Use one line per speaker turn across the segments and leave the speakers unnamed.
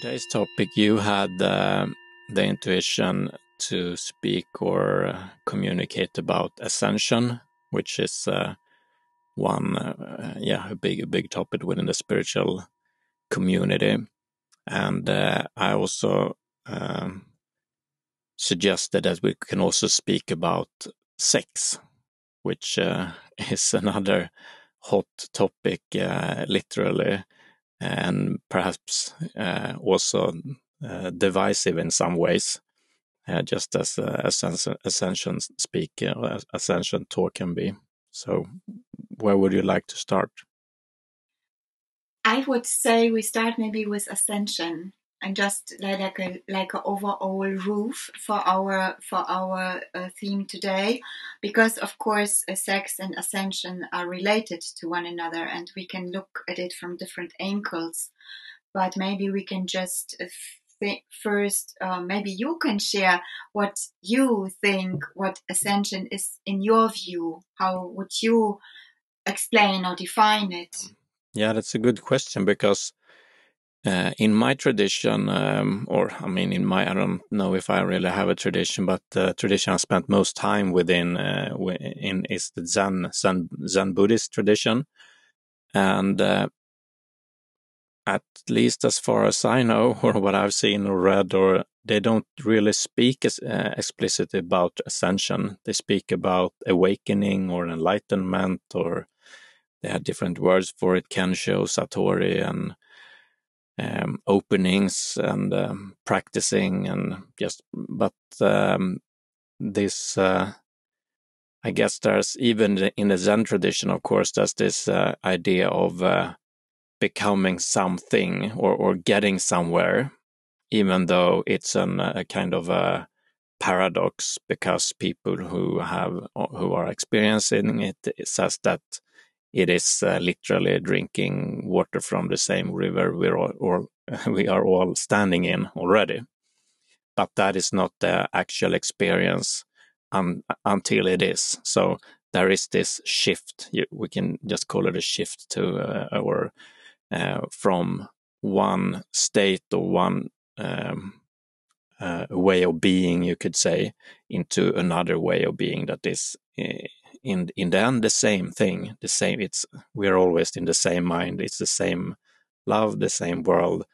today's topic, you had uh, the intuition to speak or uh, communicate about ascension, which is uh, one, uh, yeah, a big, a big topic within the spiritual community. And uh, I also um, suggested that we can also speak about sex, which uh, is another hot topic, literally and perhaps uh, also uh, divisive in some ways, uh, just as ascension speak, ascension talk can be. So, where would you like to start?
I would say we start maybe with ascension and just like a like an overall roof for our for our uh, theme today, because of course uh, sex and ascension are related to one another, and we can look at it from different angles. But maybe we can just uh, first, uh, maybe you can share what you think what ascension is in your view. How would you explain or define it?
Yeah, that's a good question because uh, in my tradition, um, or I mean, in my, I don't know if I really have a tradition, but the tradition I spent most time within uh, in is the Zen, Zen, Zen Buddhist tradition. And uh, at least as far as I know, or what I've seen or read, or they don't really speak as, uh, explicitly about ascension. They speak about awakening or enlightenment, or they have different words for it, Kensho, Satori, and um, openings and um, practicing and just but um, this uh, I guess there's even in the Zen tradition of course there's this uh, idea of uh, becoming something or, or getting somewhere even though it's an, a kind of a paradox because people who have who are experiencing it, it says that it is uh, literally drinking water from the same river we're all, we are all standing in already. But that is not the actual experience until it is. So there is this shift. We can just call it a shift to uh, or uh, from one state or one um, uh, way of being, you could say, into another way of being that is eh, in in the end the same thing the same it's we're always in the same mind it's the same love the same world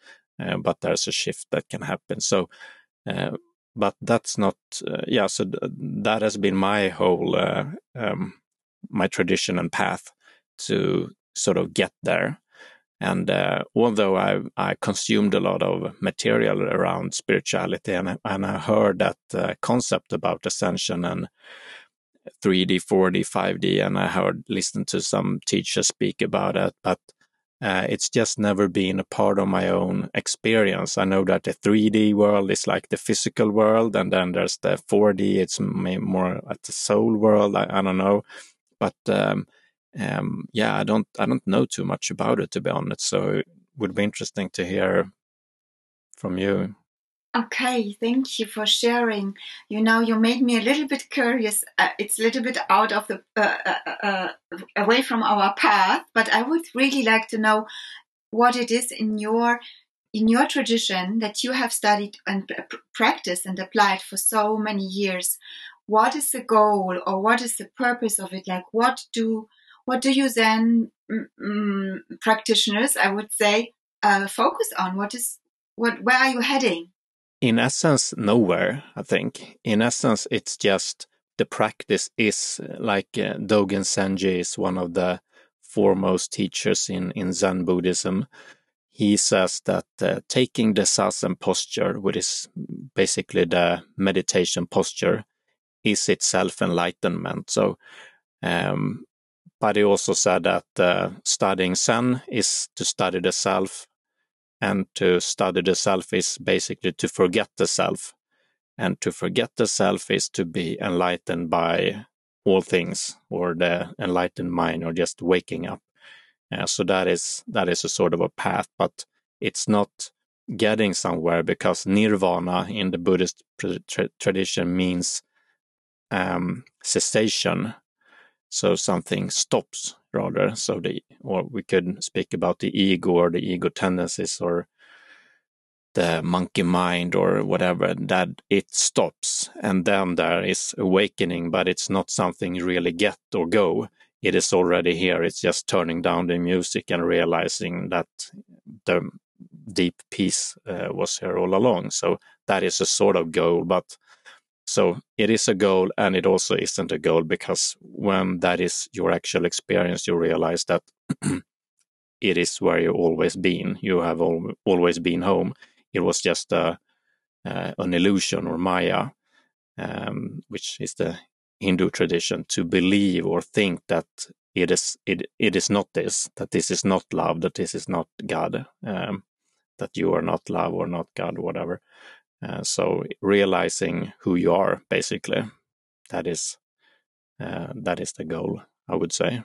uh, but there's a shift that can happen. So uh, but that's not uh, yeah so th that has been my whole uh, um, my tradition and path to sort of get there. And uh, although I, I consumed a lot of material around spirituality and, and I heard that uh, concept about ascension and 3D, 4D, 5D, and I heard listened to some teachers speak about it, but uh, it's just never been a part of my own experience. I know that the 3D world is like the physical world, and then there's the 4D. It's more at the soul world. I, I don't know, but um, um, yeah, I don't I don't know too much about it to be honest. So it would be interesting to hear from you.
Okay, thank you for sharing. You know, you made me a little bit curious. Uh, it's a little bit out of the uh, uh, uh, away from our path, but I would really like to know what it is in your in your tradition that you have studied and practiced and applied for so many years. What is the goal, or what is the purpose of it? Like, what do what do you then mm, mm, practitioners, I would say, uh, focus on? What is what? Where are you heading?
In essence, nowhere, I think. In essence, it's just the practice is like uh, Dogen Zenji is one of the foremost teachers in, in Zen Buddhism. He says that uh, taking the zazen posture, which is basically the meditation posture, is itself enlightenment. So, um, but he also said that uh, studying Zen is to study the self and to study the self is basically to forget the self. And to forget the self is to be enlightened by all things or the enlightened mind or just waking up. Uh, so that is that is a sort of a path, but it's not getting somewhere because nirvana in the Buddhist tra tradition means um, cessation. So something stops rather. So the, or we could speak about the ego or the ego tendencies or the monkey mind or whatever that it stops and then there is awakening but it's not something you really get or go it is already here it's just turning down the music and realizing that the deep peace uh, was here all along so that is a sort of goal but so it is a goal and it also isn't a goal because when that is your actual experience you realize that it is where you've always been you have al- always been home it was just a, uh, an illusion or Maya, um, which is the Hindu tradition, to believe or think that it is it it is not this, that this is not love, that this is not God, um, that you are not love or not God, whatever. Uh, so realizing who you are, basically, that is uh, that is the goal, I would say.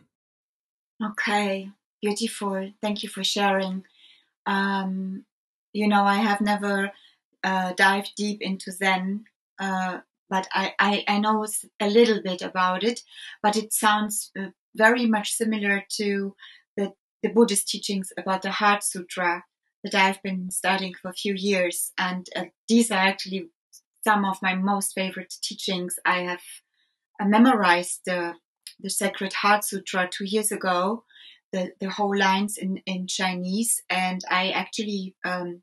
Okay, beautiful. Thank you for sharing. Um, you know, I have never uh, dived deep into Zen, uh, but I, I, I, know a little bit about it. But it sounds uh, very much similar to the, the Buddhist teachings about the Heart Sutra that I've been studying for a few years. And uh, these are actually some of my most favorite teachings. I have uh, memorized the, the Sacred Heart Sutra two years ago the, the whole lines in, in Chinese. And I actually um,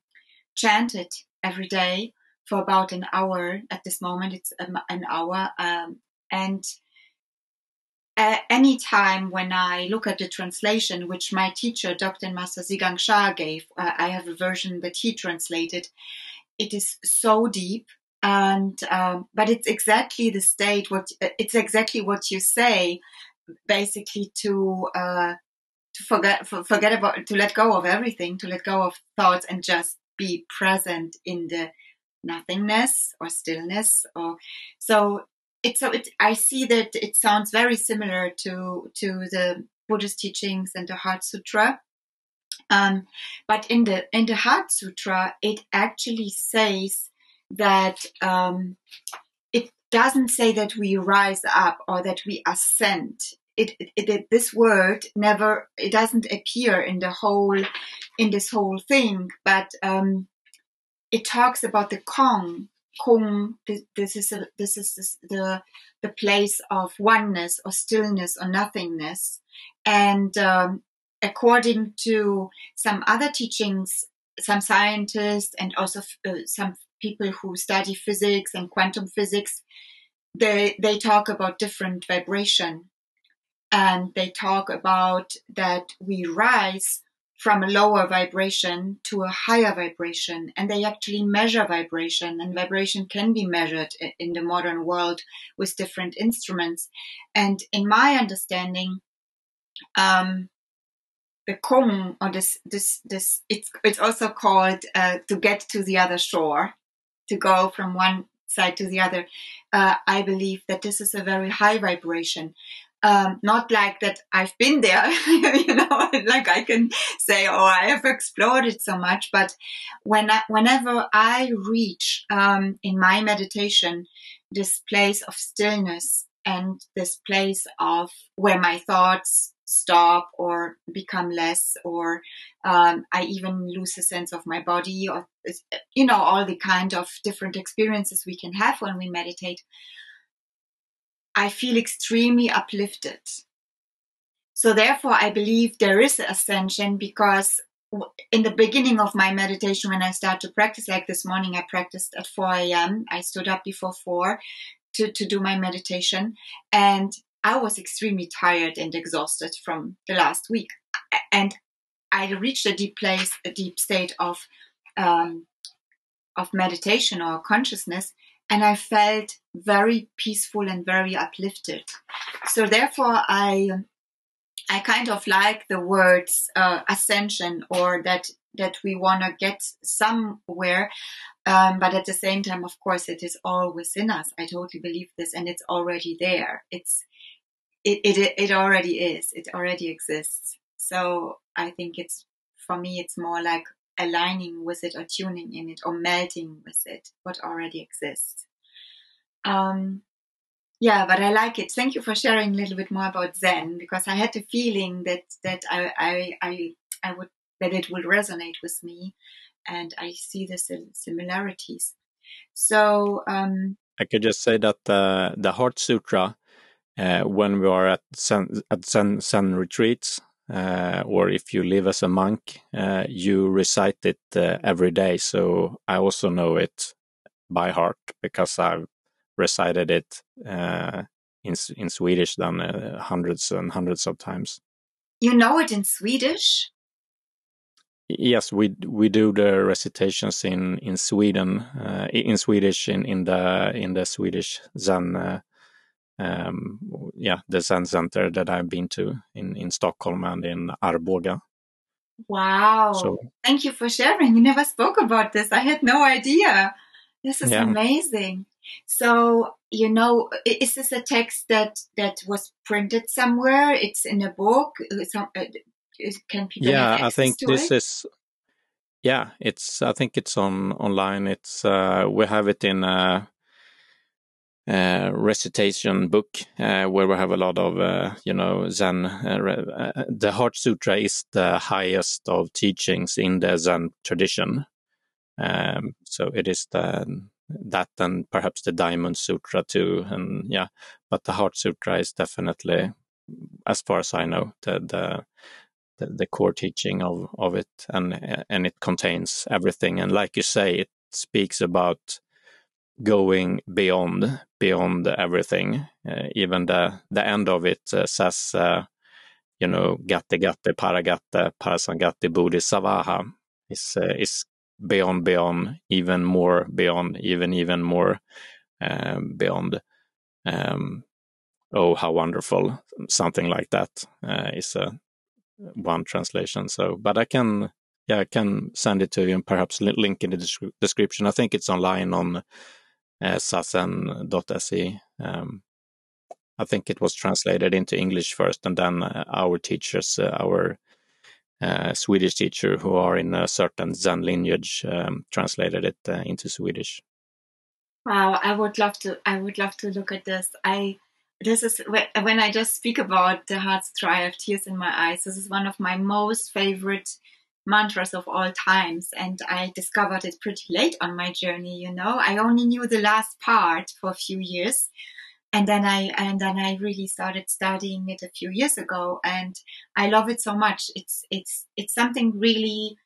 chanted every day for about an hour. At this moment, it's an hour. Um, and any time when I look at the translation, which my teacher, Dr. Master Zhigang Sha, gave, uh, I have a version that he translated. It is so deep, and um, but it's exactly the state. What it's exactly what you say, basically to uh, to forget for, forget about to let go of everything, to let go of thoughts and just be present in the nothingness or stillness or so so it I see that it sounds very similar to to the Buddhist teachings and the Heart Sutra. Um, but in the in the Heart Sutra, it actually says that um, it doesn't say that we rise up or that we ascend it, it, it, this word never it doesn't appear in the whole in this whole thing but um, it talks about the kong this, this is a, this is this, the the place of oneness or stillness or nothingness. And um, according to some other teachings some scientists and also uh, some people who study physics and quantum physics they they talk about different vibration. And they talk about that we rise from a lower vibration to a higher vibration and they actually measure vibration and vibration can be measured in the modern world with different instruments. And in my understanding um, the kong or this this this it's it's also called uh, to get to the other shore to go from one side to the other. Uh, i believe that this is a very high vibration um, not like that I've been there, you know, like I can say, oh, I have explored it so much. But when I, whenever I reach um, in my meditation this place of stillness and this place of where my thoughts stop or become less, or um, I even lose a sense of my body, or you know, all the kind of different experiences we can have when we meditate. I feel extremely uplifted. So therefore, I believe there is ascension because in the beginning of my meditation, when I start to practice, like this morning, I practiced at 4 a.m. I stood up before 4 to, to do my meditation. And I was extremely tired and exhausted from the last week. And I reached a deep place, a deep state of, um, of meditation or consciousness and I felt very peaceful and very uplifted. So therefore, I I kind of like the words uh, ascension or that that we want to get somewhere, um, but at the same time, of course, it is all within us. I totally believe this, and it's already there. It's it it it already is. It already exists. So I think it's for me, it's more like aligning with it or tuning in it or melting with it, what already exists. Um, yeah, but I like it. Thank you for sharing a little bit more about Zen because I had the feeling that that I I I, I would that it will resonate with me and I see the similarities. So um,
I could just say that the the Heart Sutra, uh, when we are at Zen, at Zen, Zen retreats, uh, or if you live as a monk, uh, you recite it uh, every day. So I also know it by heart because I've recited it uh, in in Swedish done uh, hundreds and hundreds of times.
You know it in Swedish?
Yes, we we do the recitations in in Sweden uh, in Swedish in in the in the Swedish Zen uh, um, yeah the Zen center that I've been to in in Stockholm and in Arboga.
Wow! So, Thank you for sharing. You never spoke about this. I had no idea. This is yeah. amazing. So you know, is this a text that that was printed somewhere? It's in a book. Some, uh, can people?
Yeah, I think this it? is. Yeah, it's. I think it's on online. It's. Uh, we have it in a, a recitation book uh, where we have a lot of, uh, you know, Zen. Uh, uh, the Heart Sutra is the highest of teachings in the Zen tradition. Um, so it is the that and perhaps the Diamond Sutra too. And yeah, but the Heart Sutra is definitely, as far as I know, the the the, the core teaching of of it, and and it contains everything. And like you say, it speaks about going beyond beyond everything. Uh, even the the end of it uh, says, uh, you know, Gati Gati Paragati Parasangati Bodhi Svaha is is beyond, beyond, even more beyond, even, even more um, beyond. Um, oh, how wonderful! Something like that uh, is a one translation. So, but I can, yeah, I can send it to you and perhaps link in the description. I think it's online on uh, sazen.se. Um, I think it was translated into English first, and then uh, our teachers, uh, our uh, Swedish teacher who are in a certain Zen lineage um, translated it uh, into Swedish.
Wow, I would love to. I would love to look at this. I this is when I just speak about the heart's cry. I have tears in my eyes. This is one of my most favorite mantras of all times, and I discovered it pretty late on my journey. You know, I only knew the last part for a few years, and then I and then I really started studying it a few years ago, and I love it so much. It's it's it's something really,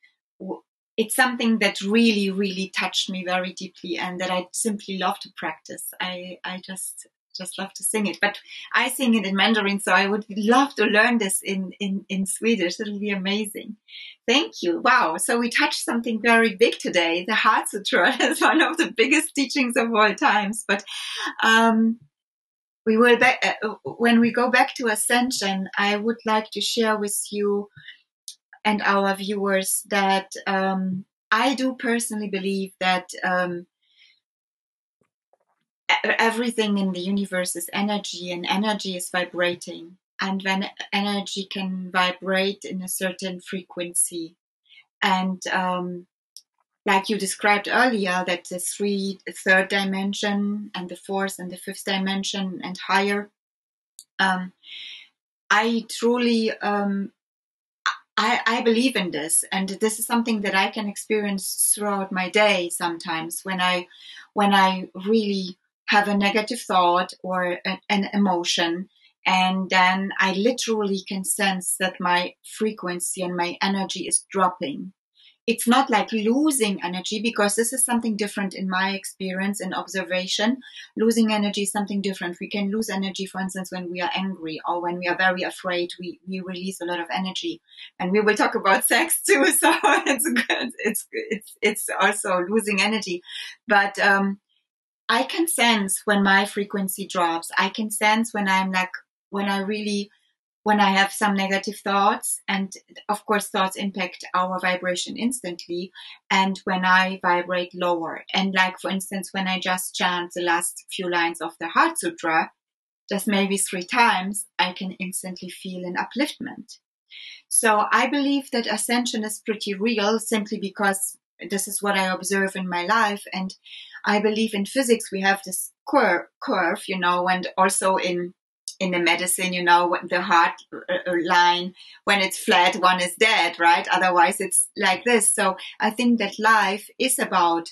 it's something that really really touched me very deeply, and that I simply love to practice. I I just just love to sing it, but I sing it in Mandarin, so I would love to learn this in in in Swedish. It'll be amazing. Thank you. Wow. So we touched something very big today. The Heart Sutra is one of the biggest teachings of all times, but. Um, we will back, uh, when we go back to ascension i would like to share with you and our viewers that um, i do personally believe that um, everything in the universe is energy and energy is vibrating and when energy can vibrate in a certain frequency and um, like you described earlier, that the three, third dimension and the fourth and the fifth dimension and higher. Um, I truly, um, I, I believe in this, and this is something that I can experience throughout my day. Sometimes when I, when I really have a negative thought or a, an emotion, and then I literally can sense that my frequency and my energy is dropping it's not like losing energy because this is something different in my experience and observation. Losing energy is something different. We can lose energy, for instance, when we are angry or when we are very afraid, we, we release a lot of energy. And we will talk about sex too. So it's good. It's, it's, it's also losing energy. But, um, I can sense when my frequency drops. I can sense when I'm like, when I really when I have some negative thoughts, and of course, thoughts impact our vibration instantly. And when I vibrate lower, and like for instance, when I just chant the last few lines of the Heart Sutra, just maybe three times, I can instantly feel an upliftment. So I believe that ascension is pretty real simply because this is what I observe in my life. And I believe in physics, we have this curve, curve, you know, and also in in the medicine, you know, the heart uh, uh, line, when it's flat, one is dead, right? Otherwise it's like this. So I think that life is about,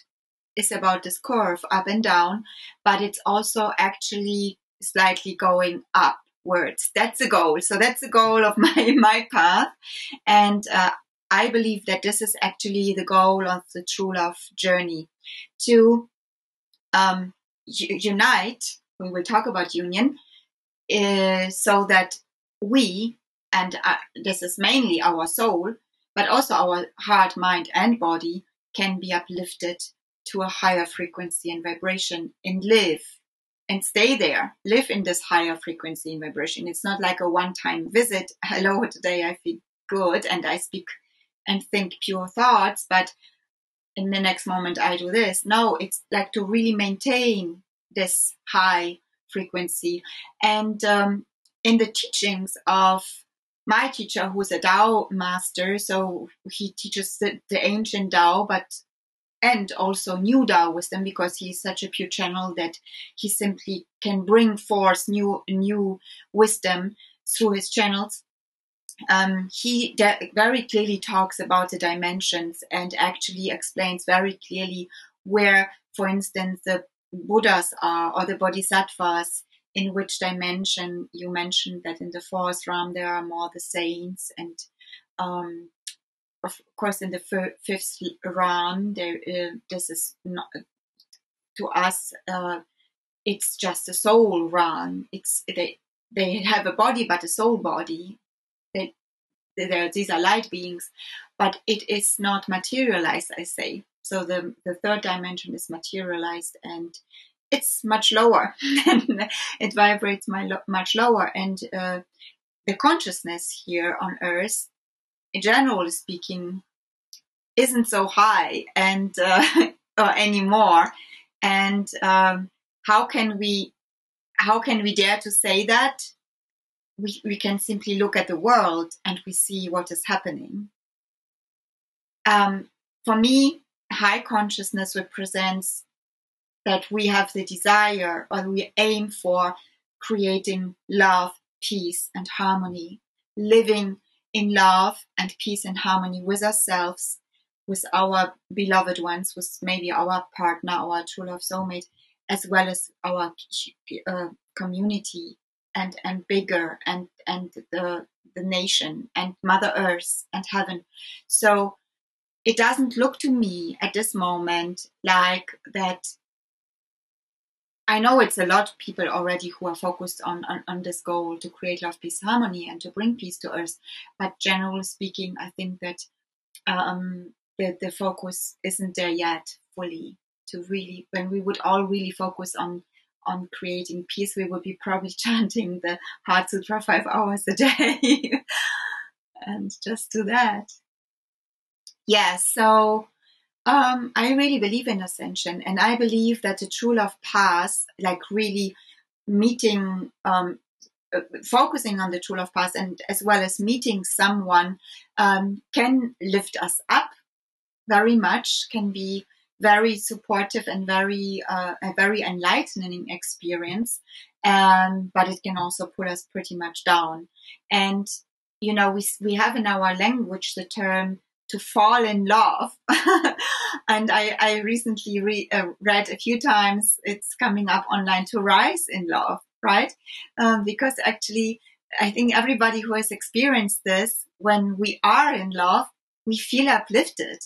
is about this curve up and down, but it's also actually slightly going upwards. That's the goal. So that's the goal of my, my path. And, uh, I believe that this is actually the goal of the true love journey to um, unite. We will talk about union uh, so that we, and uh, this is mainly our soul, but also our heart, mind, and body, can be uplifted to a higher frequency and vibration and live and stay there, live in this higher frequency and vibration. It's not like a one time visit. Hello, today I feel good and I speak and think pure thoughts, but in the next moment I do this. No, it's like to really maintain this high frequency. And um, in the teachings of my teacher, who's a Tao master, so he teaches the, the ancient Tao, but and also new Tao wisdom because he's such a pure channel that he simply can bring forth new new wisdom through his channels um, he de- very clearly talks about the dimensions and actually explains very clearly where, for instance, the Buddhas are or the Bodhisattvas, in which dimension you mentioned that in the fourth realm there are more the saints and um, of course in the f- fifth realm there uh, this is not to us uh, it's just a soul realm. It's they they have a body but a soul body these are light beings, but it is not materialized, I say. So the, the third dimension is materialized and it's much lower. it vibrates much lower. And uh, the consciousness here on Earth, generally speaking, isn't so high and uh, anymore. And um, how can we how can we dare to say that we, we can simply look at the world and we see what is happening. Um, for me, high consciousness represents that we have the desire or we aim for creating love, peace, and harmony, living in love and peace and harmony with ourselves, with our beloved ones, with maybe our partner, our true love soulmate, as well as our uh, community and and bigger and and the the nation and mother earth and heaven so it doesn't look to me at this moment like that I know it's a lot of people already who are focused on, on, on, this goal to create love, peace, harmony, and to bring peace to earth. But generally speaking, I think that um, the, the focus isn't there yet fully to really, when we would all really focus on on creating peace, we would be probably chanting the Heart Sutra five hours a day and just do that. Yeah, so um, I really believe in ascension, and I believe that the true love path, like really meeting, um, uh, focusing on the true love path, and as well as meeting someone, um, can lift us up very much, can be very supportive and very uh, a very enlightening experience. Um, but it can also pull us pretty much down. And you know, we we have in our language the term to fall in love, and I, I recently re- uh, read a few times. It's coming up online to rise in love, right? Um, because actually, I think everybody who has experienced this, when we are in love, we feel uplifted.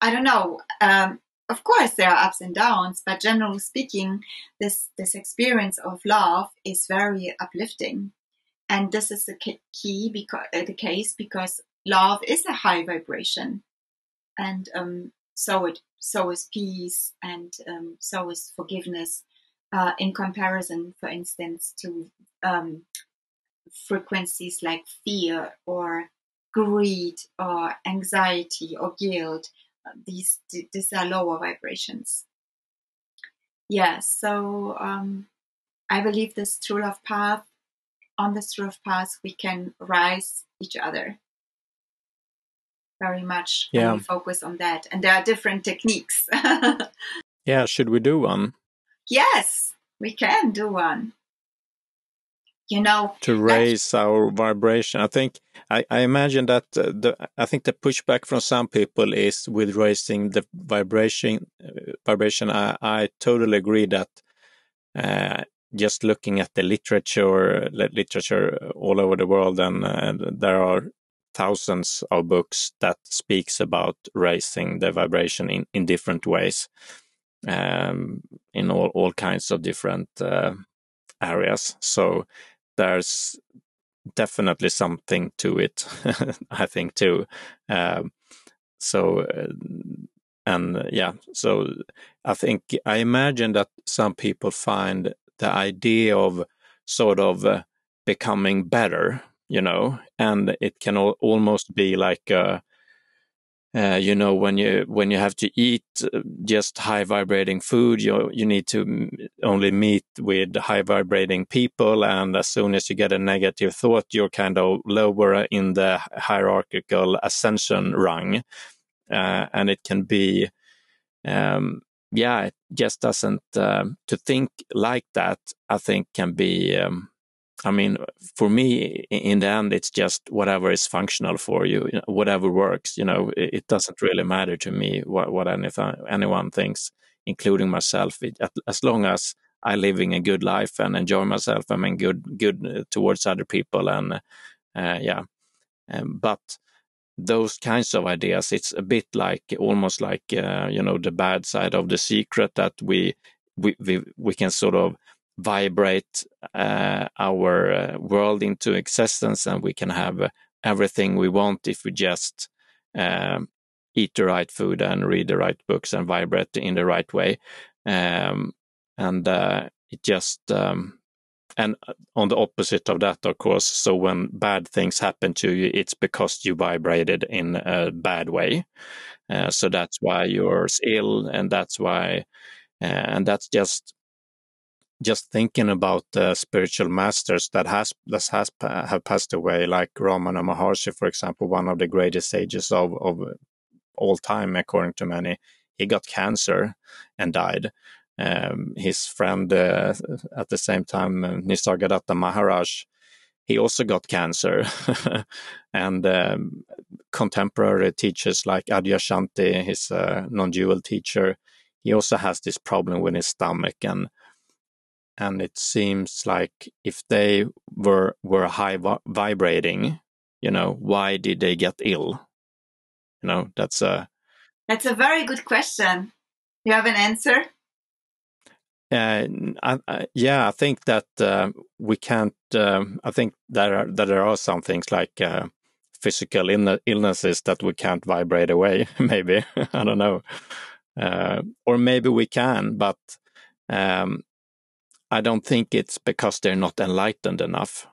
I don't know. Um, of course there are ups and downs but generally speaking this this experience of love is very uplifting. And this is the key because uh, the case because love is a high vibration. And um, so it so is peace and um, so is forgiveness uh, in comparison for instance to um, frequencies like fear or greed or anxiety or guilt these these are lower vibrations. Yeah, so um, I believe this true love path. On this true love path, we can rise each other very much. Yeah, we focus on that, and there are different techniques.
yeah, should we do one?
Yes, we can do one. You know
to raise our vibration. I think i, I imagine that uh, the i think the pushback from some people is with raising the vibration uh, vibration. I, I totally agree that uh, just looking at the literature literature all over the world and uh, there are thousands of books that speaks about raising the vibration in, in different ways um, in all, all kinds of different uh, areas. So there's definitely something to it, I think too. Um, so, uh, and uh, yeah, so I think I imagine that some people find the idea of sort of uh, becoming better, you know, and it can al- almost be like uh, you know, when you when you have to eat uh, just high vibrating food, you you need to only meet with high vibrating people, and as soon as you get a negative thought, you're kind of lower in the hierarchical ascension rung, uh, and it can be, um, yeah, it just doesn't uh, to think like that. I think can be. Um, I mean, for me, in the end, it's just whatever is functional for you, whatever works. You know, it, doesn't really matter to me what, what anything, anyone thinks, including myself. It, as long as I'm living a good life and enjoy myself, I mean, good, good uh, towards other people, and uh, yeah. Um, but those kinds of ideas, it's a bit like almost like uh, you know the bad side of the secret that we we we, we can sort of vibrate uh, our uh, world into existence and we can have uh, everything we want if we just um, eat the right food and read the right books and vibrate in the right way. Um, and uh, it just um, and uh, on the opposite of that of course so when bad things happen to you it's because you vibrated in a bad way. Uh, so that's why you're ill and that's why and that's just just thinking about the spiritual masters that has that has have passed away, like Ramana Maharshi, for example, one of the greatest sages of of all time, according to many. He got cancer and died. Um, his friend uh, at the same time, uh, Nisargadatta Maharaj, he also got cancer. and um, contemporary teachers like Adyashanti, his uh, non-dual teacher, he also has this problem with his stomach and and it seems like if they were were high vibrating, you know, why did they get ill? You know, that's a
that's a very good question. You have an answer?
Uh, I, I, yeah, I think that uh, we can't. Uh, I think that, are, that there are some things like uh, physical illnesses that we can't vibrate away. maybe I don't know, uh, or maybe we can, but um, I don't think it's because they're not enlightened enough.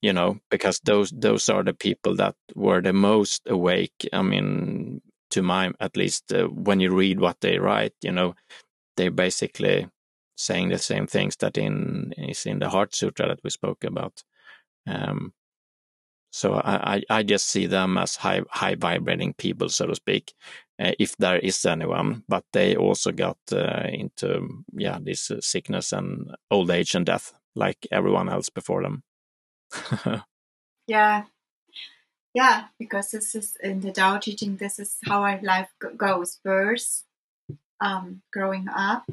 You know, because those those are the people that were the most awake. I mean, to my at least, uh, when you read what they write, you know, they're basically saying the same things that in is in the Heart Sutra that we spoke about. Um, so I, I, I just see them as high high vibrating people, so to speak, if there is anyone. But they also got uh, into yeah this sickness and old age and death like everyone else before them.
yeah, yeah, because this is in the Tao teaching. This is how our life goes: birth, um, growing up,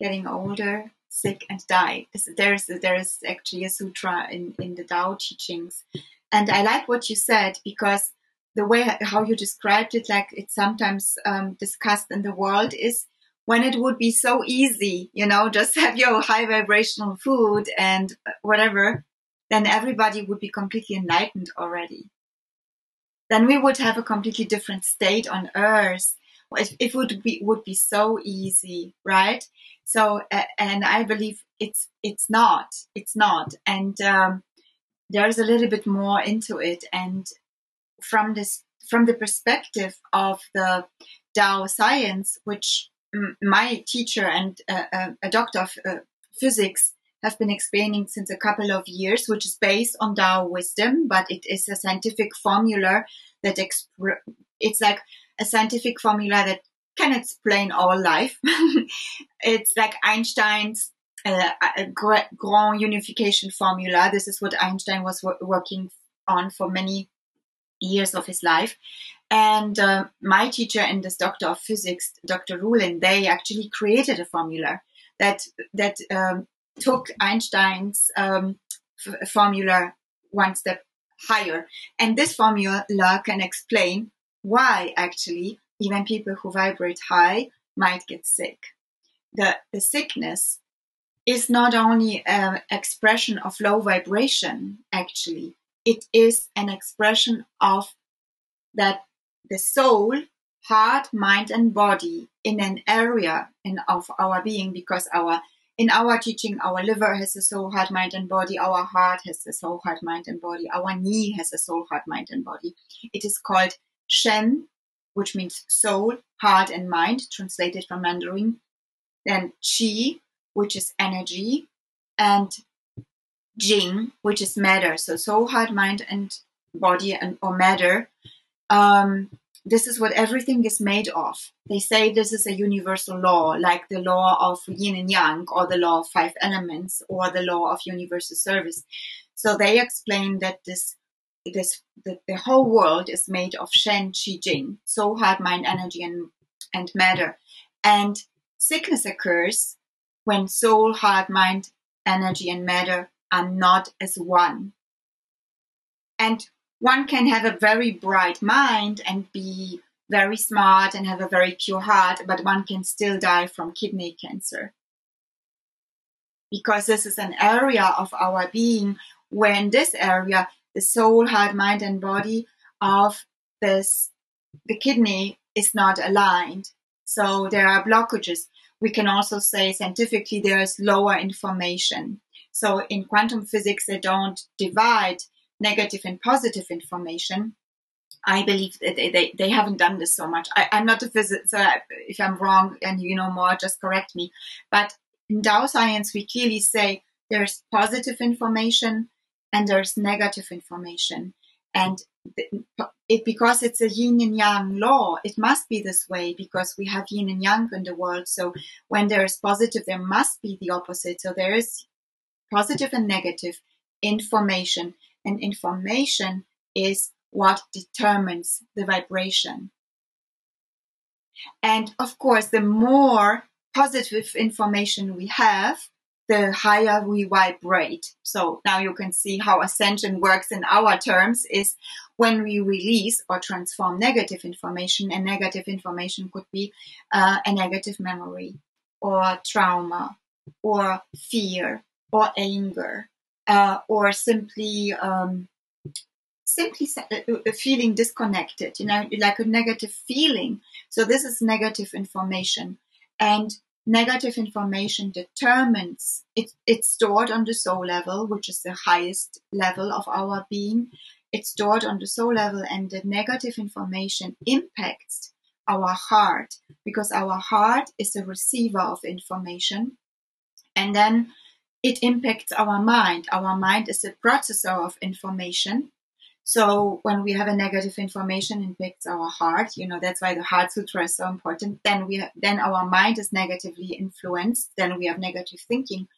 getting older, sick, and die. There's there is actually a sutra in in the Tao teachings, and I like what you said because the way how you described it, like it's sometimes um, discussed in the world, is when it would be so easy, you know, just have your high vibrational food and whatever, then everybody would be completely enlightened already. Then we would have a completely different state on earth. If it would be would be so easy, right? So, uh, and I believe it's it's not, it's not, and um, there's a little bit more into it, and from this from the perspective of the Tao science, which m- my teacher and uh, uh, a doctor of uh, physics have been explaining since a couple of years, which is based on Tao wisdom, but it is a scientific formula that exp- it's like a scientific formula that can explain our life. it's like Einstein's uh, grand unification formula. This is what Einstein was working on for many years of his life. And uh, my teacher and this doctor of physics, Dr. Rulin, they actually created a formula that that um, took Einstein's um, f- formula one step higher. And this formula can explain why actually even people who vibrate high might get sick. The, the sickness is not only an expression of low vibration, actually, it is an expression of that the soul, heart, mind, and body in an area in, of our being, because our in our teaching, our liver has a soul, heart, mind, and body. Our heart has a soul, heart, mind, and body. Our knee has a soul, heart, mind, and body. It is called Shen, which means soul, heart, and mind, translated from Mandarin. Then Qi, which is energy, and Jing, which is matter. So soul, heart, mind, and body, and or matter. Um, this is what everything is made of. They say this is a universal law, like the law of yin and yang, or the law of five elements, or the law of universal service. So they explain that this, this, the, the whole world is made of Shen, Qi, Jing, soul, heart, mind, energy, and, and matter. And sickness occurs when soul, heart, mind, energy, and matter are not as one. And one can have a very bright mind and be very smart and have a very pure heart, but one can still die from kidney cancer. Because this is an area of our being where in this area, the soul, heart, mind, and body of this, the kidney is not aligned. So there are blockages. We can also say scientifically there is lower information. So in quantum physics, they don't divide negative and positive information. I believe that they, they, they haven't done this so much. I, am not a physicist, so if I'm wrong and you know more, just correct me. But in Tao science, we clearly say there's positive information and there's negative information. And it, because it's a yin and yang law, it must be this way because we have yin and yang in the world. So when there is positive, there must be the opposite. So there is positive and negative information and information is what determines the vibration. And of course, the more positive information we have, the higher we vibrate. So now you can see how ascension works in our terms is when we release or transform negative information and negative information could be uh, a negative memory or trauma or fear or anger uh, or simply um, simply feeling disconnected, you know, like a negative feeling. So this is negative information, and negative information determines it, it's stored on the soul level, which is the highest level of our being. It's stored on the soul level, and the negative information impacts our heart because our heart is a receiver of information, and then it impacts our mind. Our mind is a processor of information. So when we have a negative information impacts our heart, you know, that's why the heart sutra is so important. Then we, then our mind is negatively influenced. Then we have negative thinking.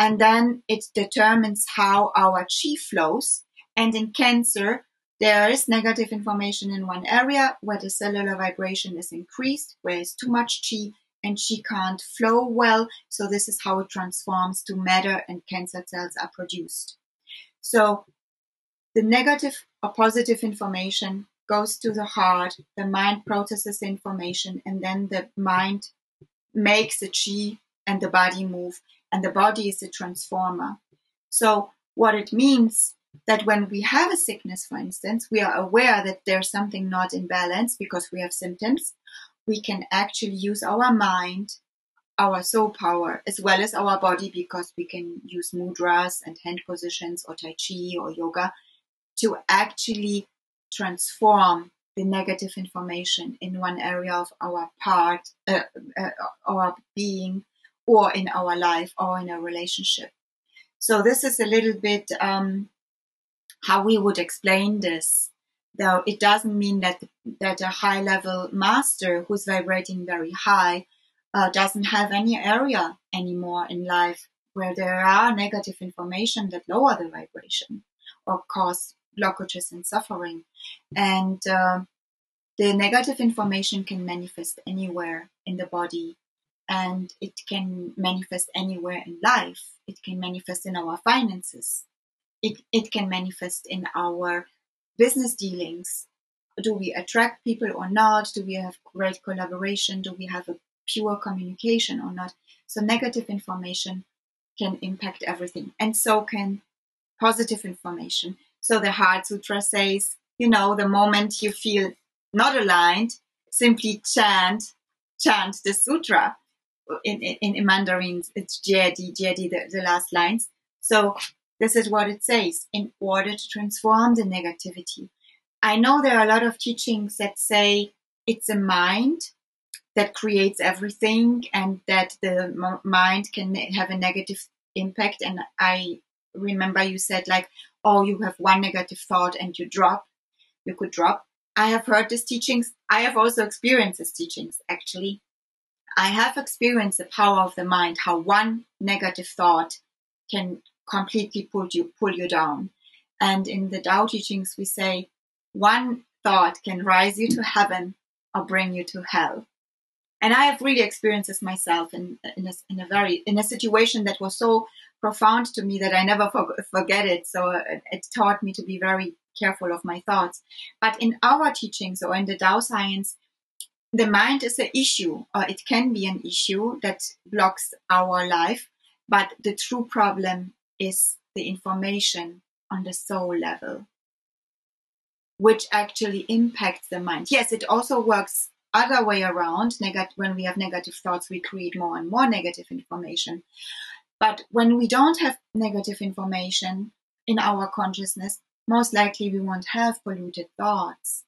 And then it determines how our chi flows. And in cancer, there is negative information in one area where the cellular vibration is increased, where it's too much chi and she can't flow well. So this is how it transforms to matter and cancer cells are produced. So the negative or positive information goes to the heart, the mind processes information, and then the mind makes the chi and the body move, and the body is the transformer. So what it means that when we have a sickness, for instance, we are aware that there's something not in balance because we have symptoms, we can actually use our mind, our soul power, as well as our body, because we can use mudras and hand positions or Tai Chi or yoga to actually transform the negative information in one area of our part, uh, uh, our being, or in our life, or in a relationship. So this is a little bit um, how we would explain this though it doesn't mean that that a high level master who's vibrating very high uh, doesn't have any area anymore in life where there are negative information that lower the vibration or cause blockages and suffering. And uh, the negative information can manifest anywhere in the body and it can manifest anywhere in life. It can manifest in our finances. It, it can manifest in our business dealings. Do we attract people or not? Do we have great collaboration? Do we have a pure communication or not? So negative information can impact everything. And so can positive information. So the Heart Sutra says, you know, the moment you feel not aligned, simply chant, chant the sutra. In, in, in Mandarin, it's Jiedi, Jiedi, the, the last lines. So this is what it says in order to transform the negativity. I know there are a lot of teachings that say it's a mind that creates everything and that the mind can have a negative impact. And I remember you said like, oh, you have one negative thought and you drop, you could drop. I have heard these teachings. I have also experienced these teachings, actually. I have experienced the power of the mind, how one negative thought can completely pull you, pull you down. And in the Tao teachings, we say one thought can rise you to heaven or bring you to hell. And I have really experienced this myself in, in, a, in a very, in a situation that was so profound to me that I never forget it. So it, it taught me to be very careful of my thoughts. But in our teachings or in the Tao science, the mind is an issue, or it can be an issue that blocks our life. But the true problem is the information on the soul level, which actually impacts the mind. Yes, it also works other way around. When we have negative thoughts, we create more and more negative information. But when we don't have negative information in our consciousness, most likely we won't have polluted thoughts.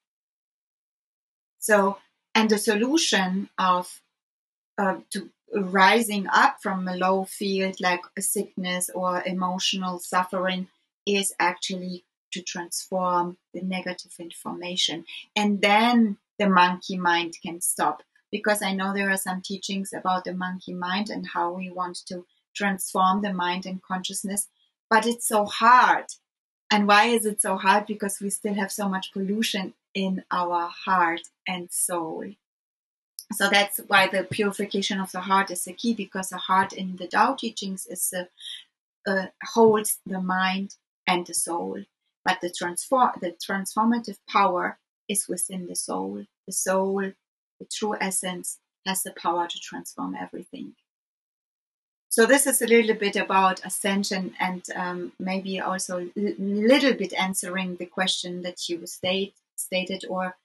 So, and the solution of uh, to rising up from a low field like a sickness or emotional suffering is actually to transform the negative information. And then the monkey mind can stop. Because I know there are some teachings about the monkey mind and how we want to transform the mind and consciousness, but it's so hard and why is it so hard? Because we still have so much pollution in our heart and soul. So that's why the purification of the heart is the key, because the heart in the Tao teachings is the, uh, holds the mind and the soul. But the transform the transformative power is within the soul. The soul, the true essence, has the power to transform everything. So this is a little bit about ascension and um, maybe also a little bit answering the question that you state, stated or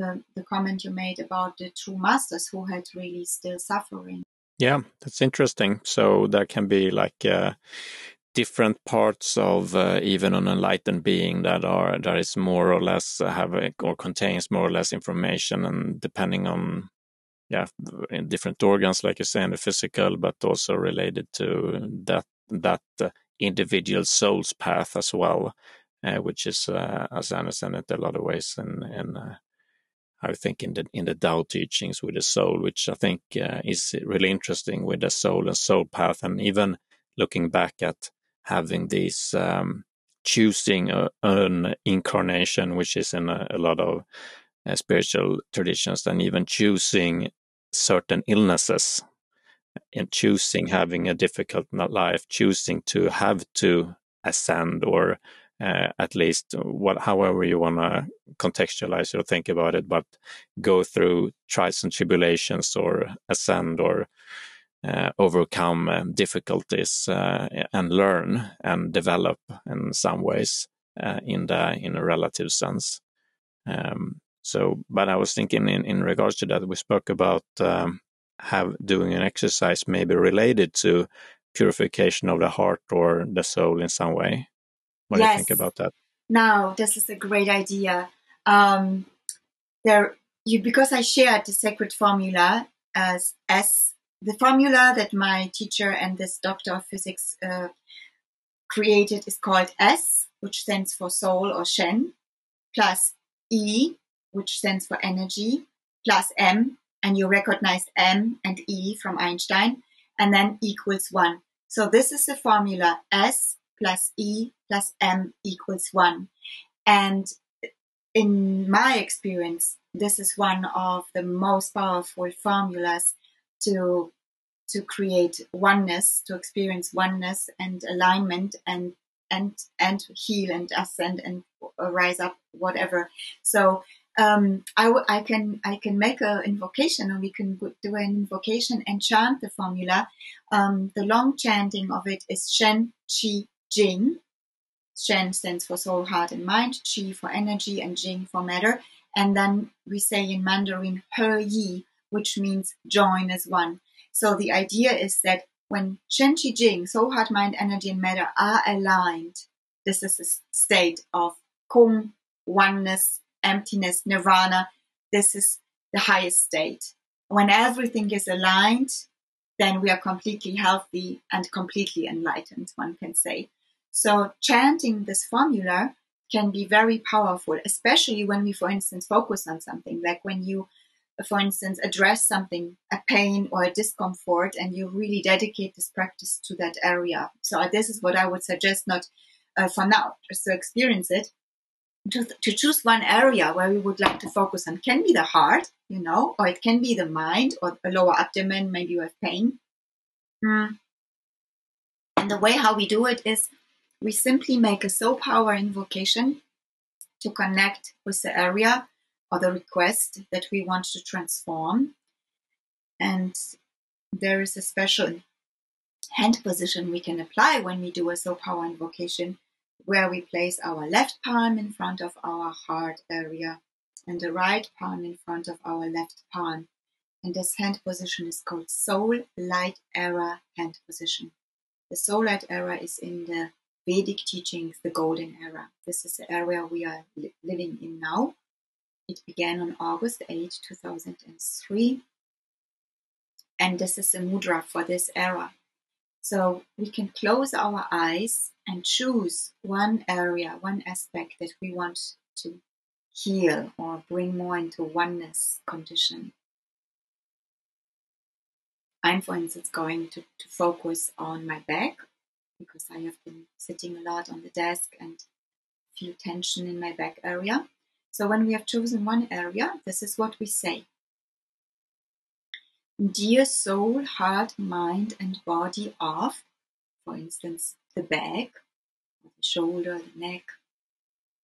the, the comment you made about the true masters who had really still suffering.
Yeah, that's interesting. So there can be like uh, different parts of uh, even an enlightened being that are that is more or less uh, have or contains more or less information, and depending on yeah, in different organs, like you say, in the physical, but also related to that that uh, individual soul's path as well, uh, which is, uh, as I understand it, a lot of ways in, in I think in the in the Tao teachings with the soul, which I think uh, is really interesting with the soul and soul path, and even looking back at having these um, choosing a, an incarnation, which is in a, a lot of uh, spiritual traditions, and even choosing certain illnesses and choosing having a difficult life, choosing to have to ascend or uh, at least what, however you want to contextualize or think about it, but go through trials and tribulations or ascend or uh, overcome uh, difficulties uh, and learn and develop in some ways uh, in the in a relative sense. Um, so, but I was thinking in, in regards to that, we spoke about um, have doing an exercise maybe related to purification of the heart or the soul in some way. What yes. do you think about that?
Now, this is a great idea. Um, there, you because I shared the sacred formula as S, the formula that my teacher and this doctor of physics uh, created is called S, which stands for soul or Shen, plus E, which stands for energy, plus m, and you recognized m and e from Einstein, and then equals one. So this is the formula S plus E plus M equals one. And in my experience, this is one of the most powerful formulas to to create oneness, to experience oneness and alignment and and and heal and ascend and rise up, whatever. So um, I, w- I can I can make an invocation, or we can do an invocation and chant the formula. Um, the long chanting of it is Shen Qi Jing. Shen stands for soul, heart, and mind. Qi for energy, and Jing for matter. And then we say in Mandarin He Yi, which means join as one. So the idea is that when Shen Qi Jing, soul, heart, mind, energy, and matter are aligned, this is a state of Kung, oneness, emptiness, nirvana. This is the highest state. When everything is aligned, then we are completely healthy and completely enlightened, one can say. So chanting this formula can be very powerful, especially when we, for instance, focus on something, like when you, for instance, address something, a pain or a discomfort, and you really dedicate this practice to that area. So this is what I would suggest, not uh, for now, just to experience it, to, to choose one area where we would like to focus on can be the heart, you know, or it can be the mind or the lower abdomen, maybe you have pain. Mm. And the way how we do it is we simply make a soul power invocation to connect with the area or the request that we want to transform. And there is a special hand position we can apply when we do a soul power invocation where we place our left palm in front of our heart area and the right palm in front of our left palm. And this hand position is called Soul Light Era hand position. The Soul Light Era is in the Vedic teachings, the Golden Era. This is the area we are li- living in now. It began on August 8, 2003. And this is the mudra for this era. So we can close our eyes and choose one area, one aspect that we want to heal or bring more into oneness condition. I'm, for instance, going to, to focus on my back because I have been sitting a lot on the desk and feel tension in my back area. So when we have chosen one area, this is what we say. Dear soul, heart, mind, and body of, for instance, the back, the shoulder, the neck,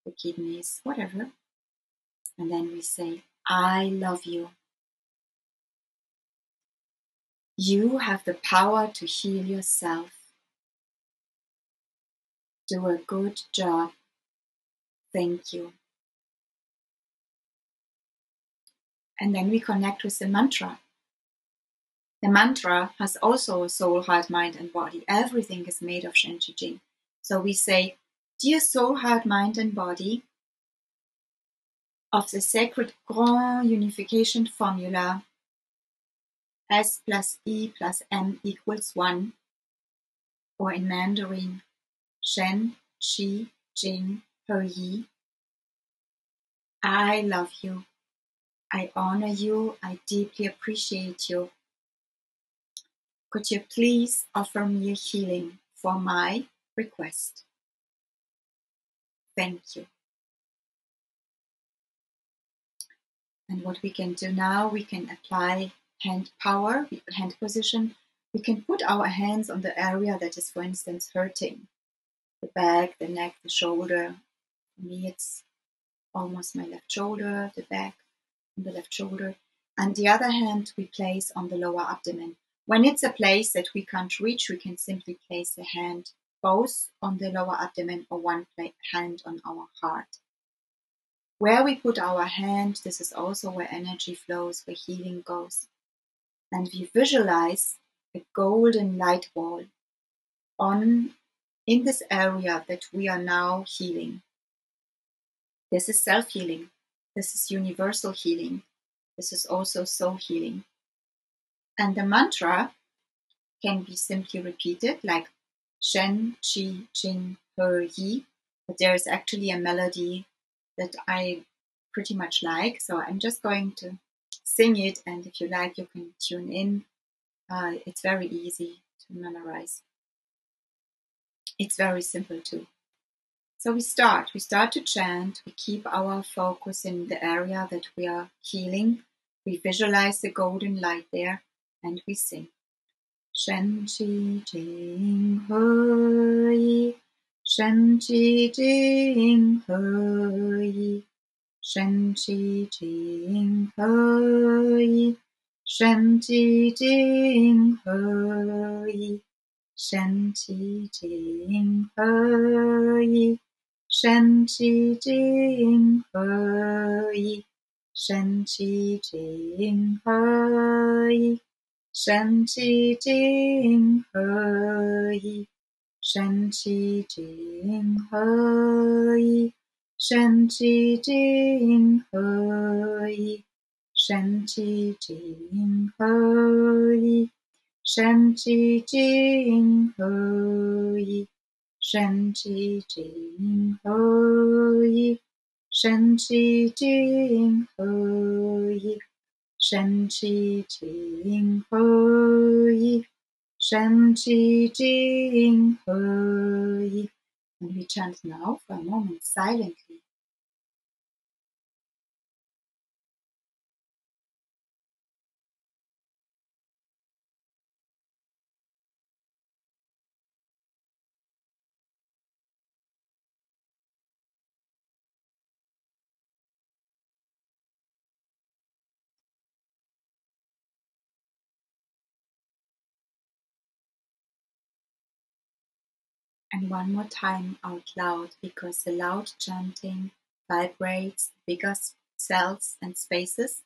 the kidneys, whatever. And then we say, I love you. You have the power to heal yourself. Do a good job. Thank you. And then we connect with the mantra. The mantra has also a soul, heart, mind, and body. Everything is made of Shen Qi Jing. So we say, Dear soul, heart, mind, and body, of the sacred grand unification formula S plus E plus M equals 1, or in Mandarin, Shen, Qi, Jing, He Yi. I love you. I honor you. I deeply appreciate you. Could you please offer me a healing for my request? Thank you. And what we can do now, we can apply hand power, hand position. We can put our hands on the area that is, for instance, hurting the back, the neck, the shoulder. For me, it's almost my left shoulder, the back, the left shoulder. And the other hand, we place on the lower abdomen. When it's a place that we can't reach, we can simply place the hand both on the lower abdomen or one hand on our heart. Where we put our hand, this is also where energy flows, where healing goes. And we visualize a golden light ball on in this area that we are now healing. This is self healing. This is universal healing. This is also soul healing. And the mantra can be simply repeated like Shen, Qi, Jing, He, Yi. But there is actually a melody that I pretty much like. So I'm just going to sing it. And if you like, you can tune in. Uh, it's very easy to memorize. It's very simple too. So we start, we start to chant, we keep our focus in the area that we are healing, we visualize the golden light there, and we sing. Shen Qi Jing He Yi, Shen Qi Jing He Yi, Shen Qi Jing He Yi, Shen Qi Jing He Yi, 神奇之因何以？神奇之因何以？神奇之因何以？神奇之因何以？神奇之因何以？神奇之因何以？神奇之何以？身其精何益？身其精何益？身其精何益？身其精何益？身其精何益？Let me chant now for a moment silently. and one more time out loud because the loud chanting vibrates bigger cells and spaces.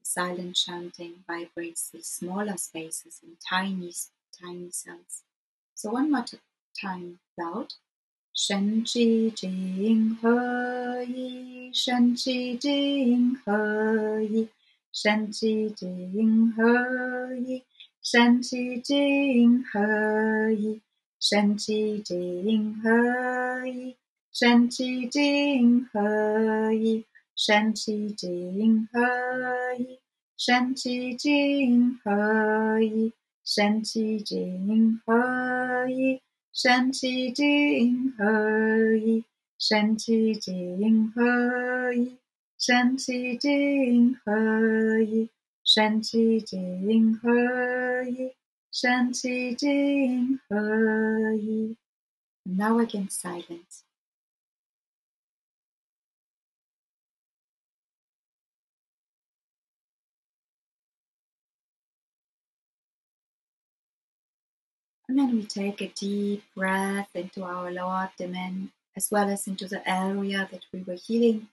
The silent chanting vibrates the smaller spaces and tiny, tiny cells. So one more time loud. 神奇经何以？神奇经何以？神奇经何以？神奇经何以？ 神奇几何一神奇几何一神奇几何一神奇几何一神奇几何一神奇几何一神奇几何一神奇几何一神奇几何一神奇一 Shanti ding Now again silence. And then we take a deep breath into our lower abdomen as well as into the area that we were healing.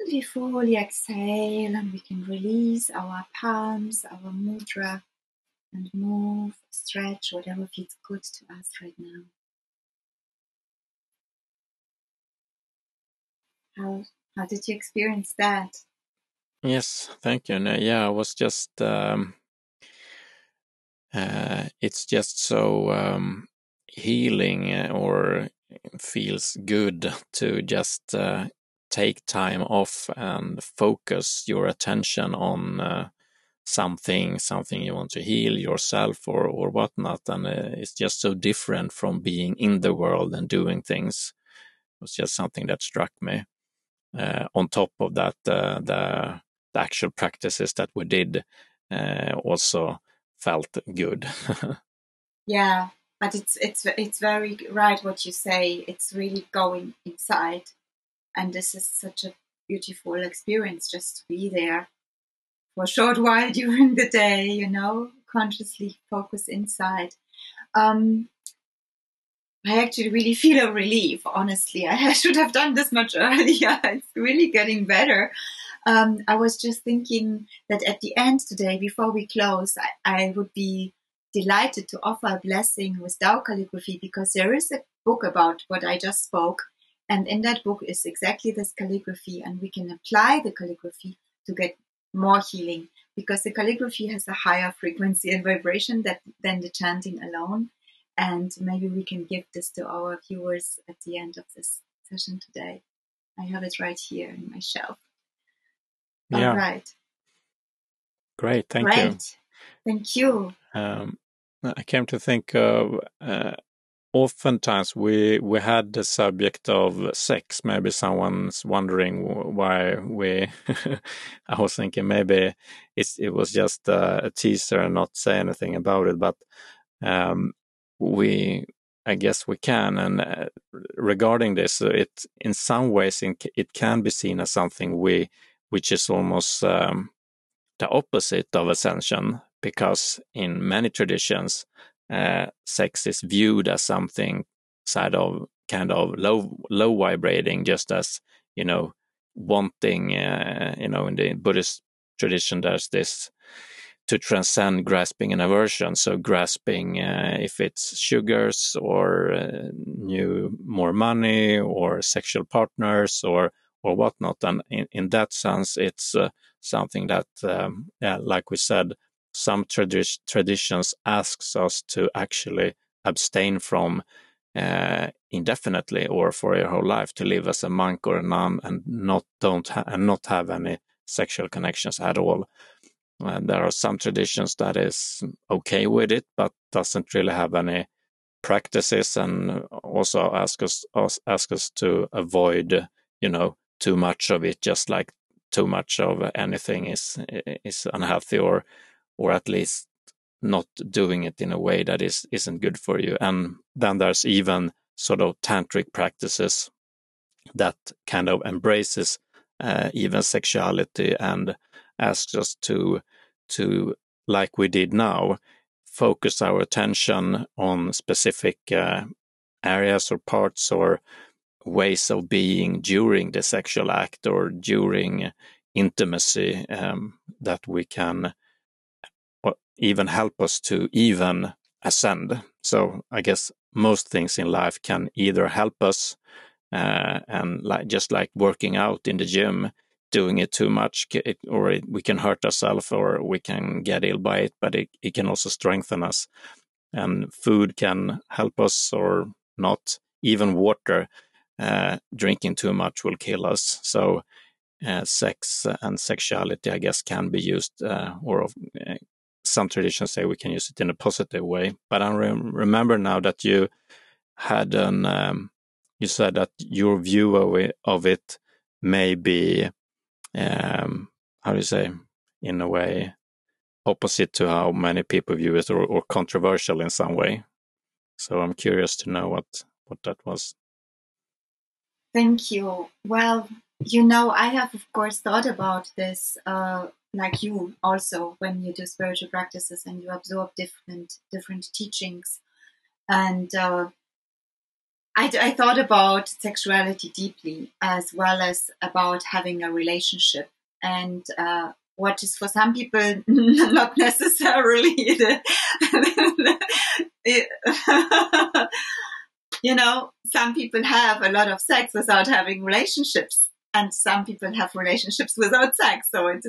And we fully exhale and we can release our palms, our mudra, and move, stretch, whatever feels good to us right now. How how did you experience that?
Yes, thank you. No, yeah, I was just um, uh, it's just so um, healing uh, or feels good to just uh, take time off and focus your attention on uh, something something you want to heal yourself or or whatnot. And uh, it's just so different from being in the world and doing things. It was just something that struck me uh, on top of that uh, the, the actual practices that we did uh, also felt good.
Yeah but it's it's it's very right what you say. It's really going inside. And this is such a beautiful experience just to be there for a short while during the day, you know, consciously focus inside. Um, I actually really feel a relief, honestly. I should have done this much earlier. It's really getting better. Um, I was just thinking that at the end today, before we close, I, I would be delighted to offer a blessing with Tao calligraphy because there is a book about what I just spoke. And in that book is exactly this calligraphy, and we can apply the calligraphy to get more healing because the calligraphy has a higher frequency and vibration that, than the chanting alone. And maybe we can give this to our viewers at the end of this session today. I have it right here in my shelf.
Yeah.
All right.
Great. Thank
Great.
you.
Thank you.
Um, I came to think of uh, oftentimes we we had the subject of sex. Maybe someone's wondering why we. I was thinking maybe it's it was just a, a teaser and not say anything about it, but um, we I guess we can. And uh, regarding this, it in some ways it can be seen as something we which is almost um, the opposite of ascension, because in many traditions uh, sex is viewed as something side of kind of low low vibrating, just as you know wanting. Uh, you know, in the Buddhist tradition, there's this to transcend grasping and aversion. So grasping uh, if it's sugars or uh, new more money or sexual partners or or whatnot. And in, in that sense, it's uh, something that, um, yeah, like we said, some tradi- traditions asks us to actually abstain from uh, indefinitely or for your whole life to live as a monk or a nun and not don't and not have any sexual connections at all. And there are some traditions that is okay with it, but doesn't really have any practices, and also ask us, ask us to avoid, you know, too much of it. Just like too much of anything is is unhealthy, or or at least not doing it in a way that is isn't good for you. And then there's even sort of tantric practices that kind of embraces uh, even sexuality and asks us to to like we did now focus our attention on specific uh, areas or parts or ways of being during the sexual act or during intimacy um, that we can even help us to even ascend. So I guess most things in life can either help us uh, and like just like working out in the gym, doing it too much, it, or it, we can hurt ourselves or we can get ill by it, but it, it can also strengthen us. And food can help us or not. Even water, uh, drinking too much will kill us. So uh, sex and sexuality, I guess, can be used uh, or uh, some traditions say we can use it in a positive way. But I re remember now that you had an, um, you said that your view of it, of it may be, um, how do you say, in a way, opposite to how many people view it or, or controversial in some way. So I'm curious to know what, what that was.
Thank you. Well, you know, I have, of course, thought about this uh, like you also when you do spiritual practices and you absorb different different teachings. And uh, I, I thought about sexuality deeply as well as about having a relationship. And uh, what is for some people not necessarily the, you know some people have a lot of sex without having relationships and some people have relationships without sex so it's,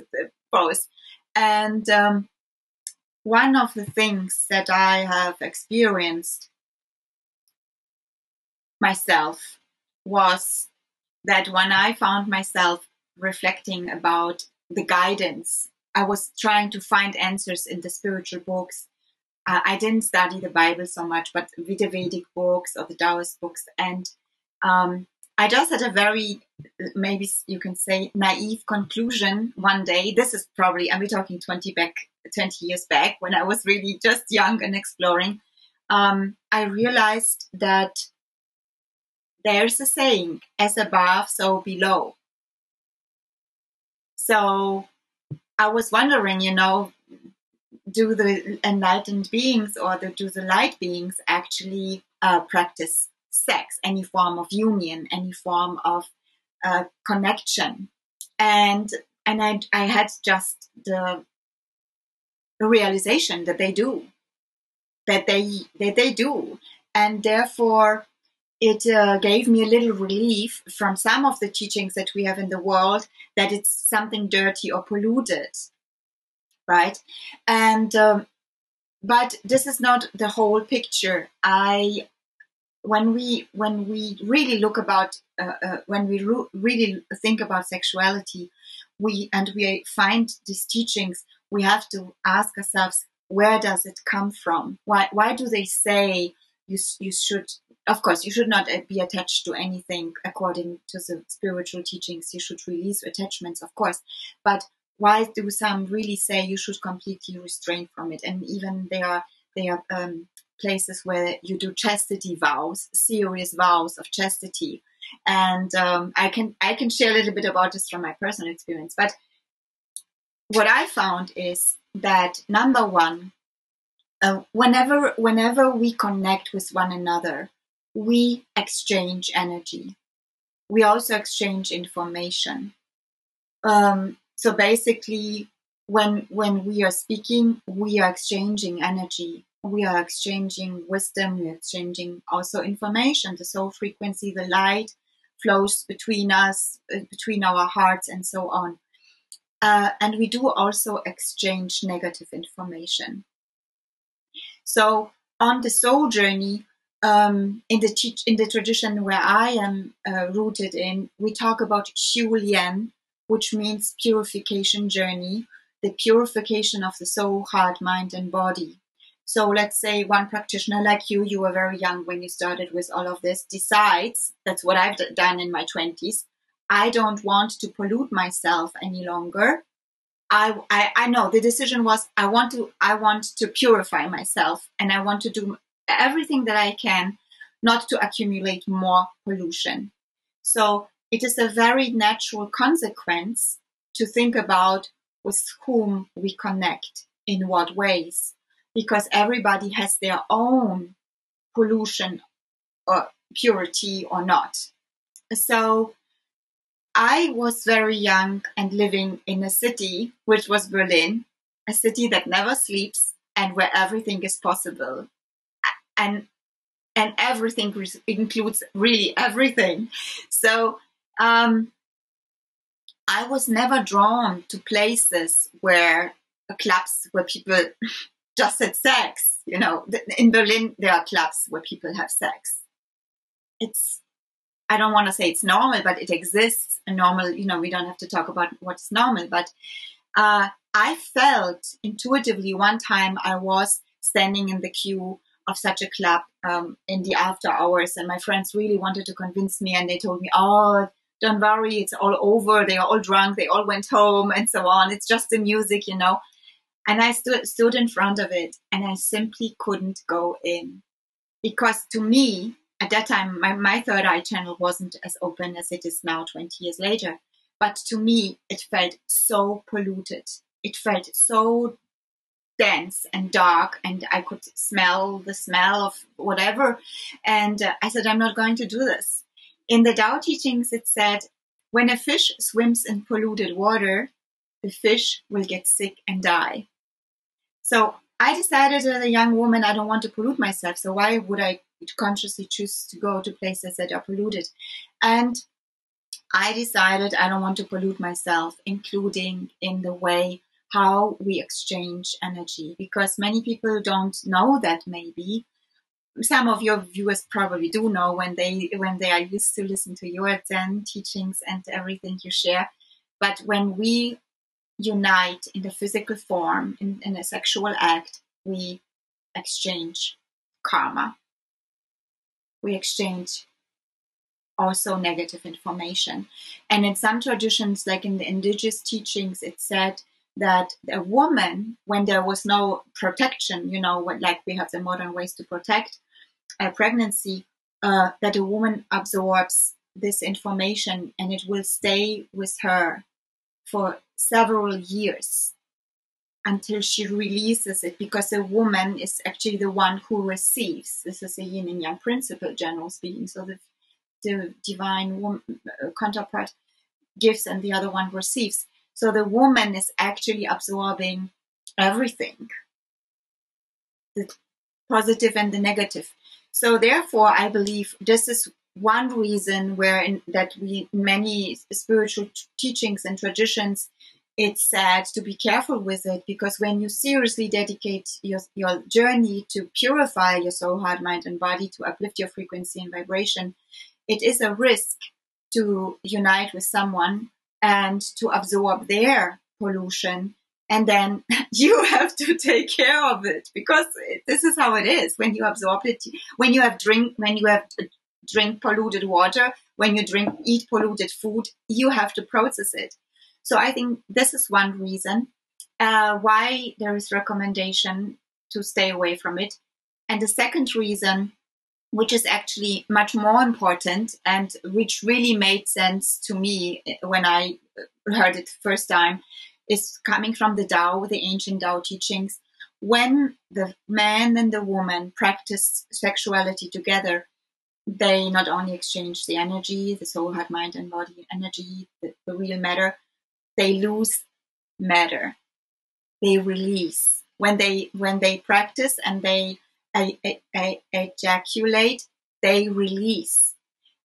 both and um, one of the things that i have experienced myself was that when i found myself reflecting about the guidance i was trying to find answers in the spiritual books. Uh, i didn't study the bible so much but the vedic books or the taoist books and um, I just had a very, maybe you can say, naive conclusion one day. This is probably, I'm talking 20 back, 20 years back when I was really just young and exploring. Um, I realized that there's a saying, as above, so below. So I was wondering, you know, do the enlightened beings or the, do the light beings actually uh, practice sex, any form of union, any form of uh, connection. And and I, I had just the, realization that they do, that they that they do, and therefore it uh, gave me a little relief from some of the teachings that we have in the world that it's something dirty or polluted, right? And um, but this is not the whole picture. I when we when we really look about uh, uh, when we really think about sexuality, we and we find these teachings, we have to ask ourselves where does it come from? Why why do they say you you should of course you should not uh, be attached to anything according to the spiritual teachings. You should release attachments of course. But why do some really say you should completely restrain from it? And even they are they are um, places where you do chastity vows serious vows of chastity and um, i can i can share a little bit about this from my personal experience but what i found is that number one uh, whenever whenever we connect with one another, we exchange energy. We also exchange information. Um, so basically, when when we are speaking, we are exchanging energy. We are exchanging wisdom. We're exchanging also information. The soul frequency, the light flows between us, uh, between our hearts, and so on. Uh, and we do also exchange negative information. So on the soul journey, um, in the in the tradition where I am uh, rooted in, we talk about Xiu which means purification journey, the purification of the soul, heart, mind, and body. So let's say one practitioner like you, you were very young when you started with all of this, decides, that's what I've done in my 20s, I don't want to pollute myself any longer. I, I, I know the decision was I want to I want to purify myself and I want to do everything that I can not to accumulate more pollution. So it is a very natural consequence to think about with whom we connect in what ways because everybody has their own pollution or purity or not. So I was very young and living in a city, which was Berlin, a city that never sleeps and where everything is possible. And and everything includes really everything. So um, I was never drawn to places where clubs where people just had sex. You know, in Berlin there are clubs where people have sex. It's I don't want to say it's normal, but it exists. A normal, you know, we don't have to talk about what's normal, but uh, I felt intuitively one time I was standing in the queue of such a club um, in the after hours, and my friends really wanted to convince me, and they told me, "Oh, don't worry, it's all over. They are all drunk. They all went home, and so on. It's just the music, you know." And I stood stood in front of it, and I simply couldn't go in because to me at that time, my, my third eye channel wasn't as open as it is now 20 years later. But to me, it felt so polluted. It felt so dense and dark, and I could smell the smell of whatever. And uh, I said, I'm not going to do this. In the Tao teachings, it said, when a fish swims in polluted water, the fish will get sick and die. So I decided as a young woman, I don't want to pollute myself. So why would I consciously choose to go to places that are polluted? And I decided I don't want to pollute myself, including in the way how we exchange energy, because many people don't know that maybe. Some of your viewers probably do know when they when they are used to listen to your Zen teachings and everything you share. But when we unite in the physical form, in, in a sexual act, we exchange karma. We exchange also negative information. And in some traditions, like in the indigenous teachings, it said that a woman, when there was no protection, you know, like we have the modern ways to protect a pregnancy, uh, that a woman absorbs this information and it will stay with her for several years until she releases it because a woman is actually the one who receives. This is a yin and yang principle, general speaking. So the, the divine woman, uh, counterpart gives and the other one receives. So the woman is actually absorbing everything the positive and the negative. So therefore, I believe this is one reason where in, that we many spiritual teachings and traditions it's sad to be careful with it because when you seriously dedicate your, your journey to purify your soul, heart, mind, and body, to uplift your frequency and vibration, it is a risk to unite with someone and to absorb their pollution. And then you have to take care of it because this is how it is. When you absorb it when you have drink when you have drink polluted water. When you drink eat polluted food you have to process it. So i think this is one reason uh, why there is recommendation to stay away from it. And the second reason which is actually much more important and which really made sense to me when i heard it first time is coming from the Tao, the ancient Tao teachings. When the man and the woman practice sexuality together, they not only exchange the energy, the soul, heart, mind, and body energy, the, the real matter, they lose matter. They release when they when they practice and they ejaculate, they release.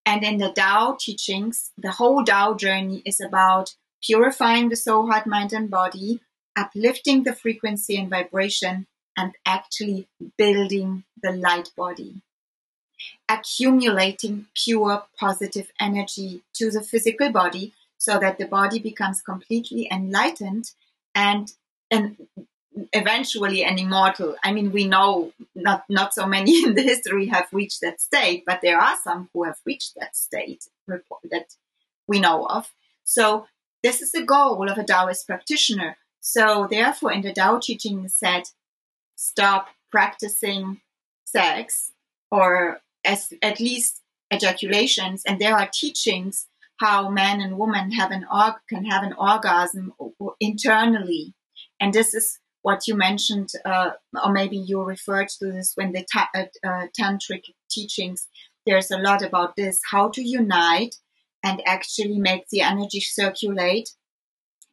And in the Tao teachings, the whole Tao journey is about purifying the soul, heart, mind, and body, uplifting the frequency and vibration, and actually building the light body. Accumulating pure positive energy to the physical body so that the body becomes completely enlightened and, and eventually an immortal. I mean, we know not, not so many in the history have reached that state, but there are some who have reached that state that we know of. So this is the goal of a Taoist practitioner. So, therefore, in the Tao teaching, said, stop practicing sex or as, at least ejaculations. And there are teachings how man and woman have an org- can have an orgasm internally. And this is what you mentioned, uh, or maybe you referred to this when the ta- uh, uh, tantric teachings. There's a lot about this: how to unite and actually make the energy circulate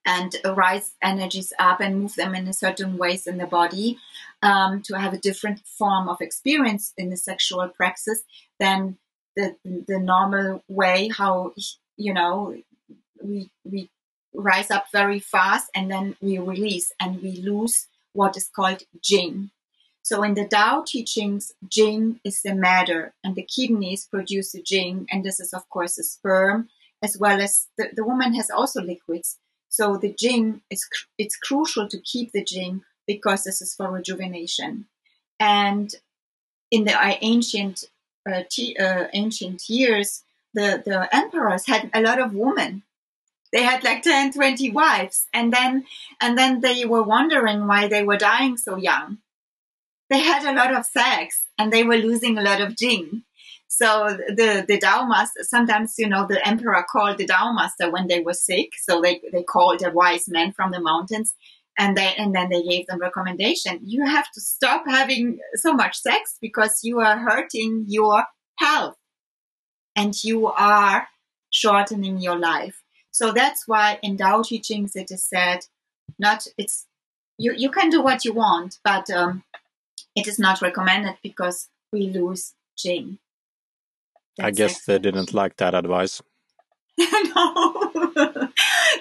and rise energies up and move them in a certain ways in the body um, to have a different form of experience in the sexual praxis than the the normal way how you know we we rise up very fast and then we release and we lose what is called jing so in the Tao teachings, Jing is the matter, and the kidneys produce the Jing, and this is of course the sperm, as well as the, the woman has also liquids. So the Jing is it's crucial to keep the Jing because this is for rejuvenation. And in the ancient uh, t- uh, ancient years, the the emperors had a lot of women they had like 10 20 wives and then and then they were wondering why they were dying so young they had a lot of sex and they were losing a lot of jing. So the the Tao master sometimes you know the emperor called the Tao master when they were sick. So they they called a wise man from the mountains, and they and then they gave them recommendation. You have to stop having so much sex because you are hurting your health, and you are shortening your life. So that's why in Tao teachings it is said, not it's you you can do what you want, but um, it is not recommended because we lose Jing.
That's I guess it. they didn't like that advice.
no,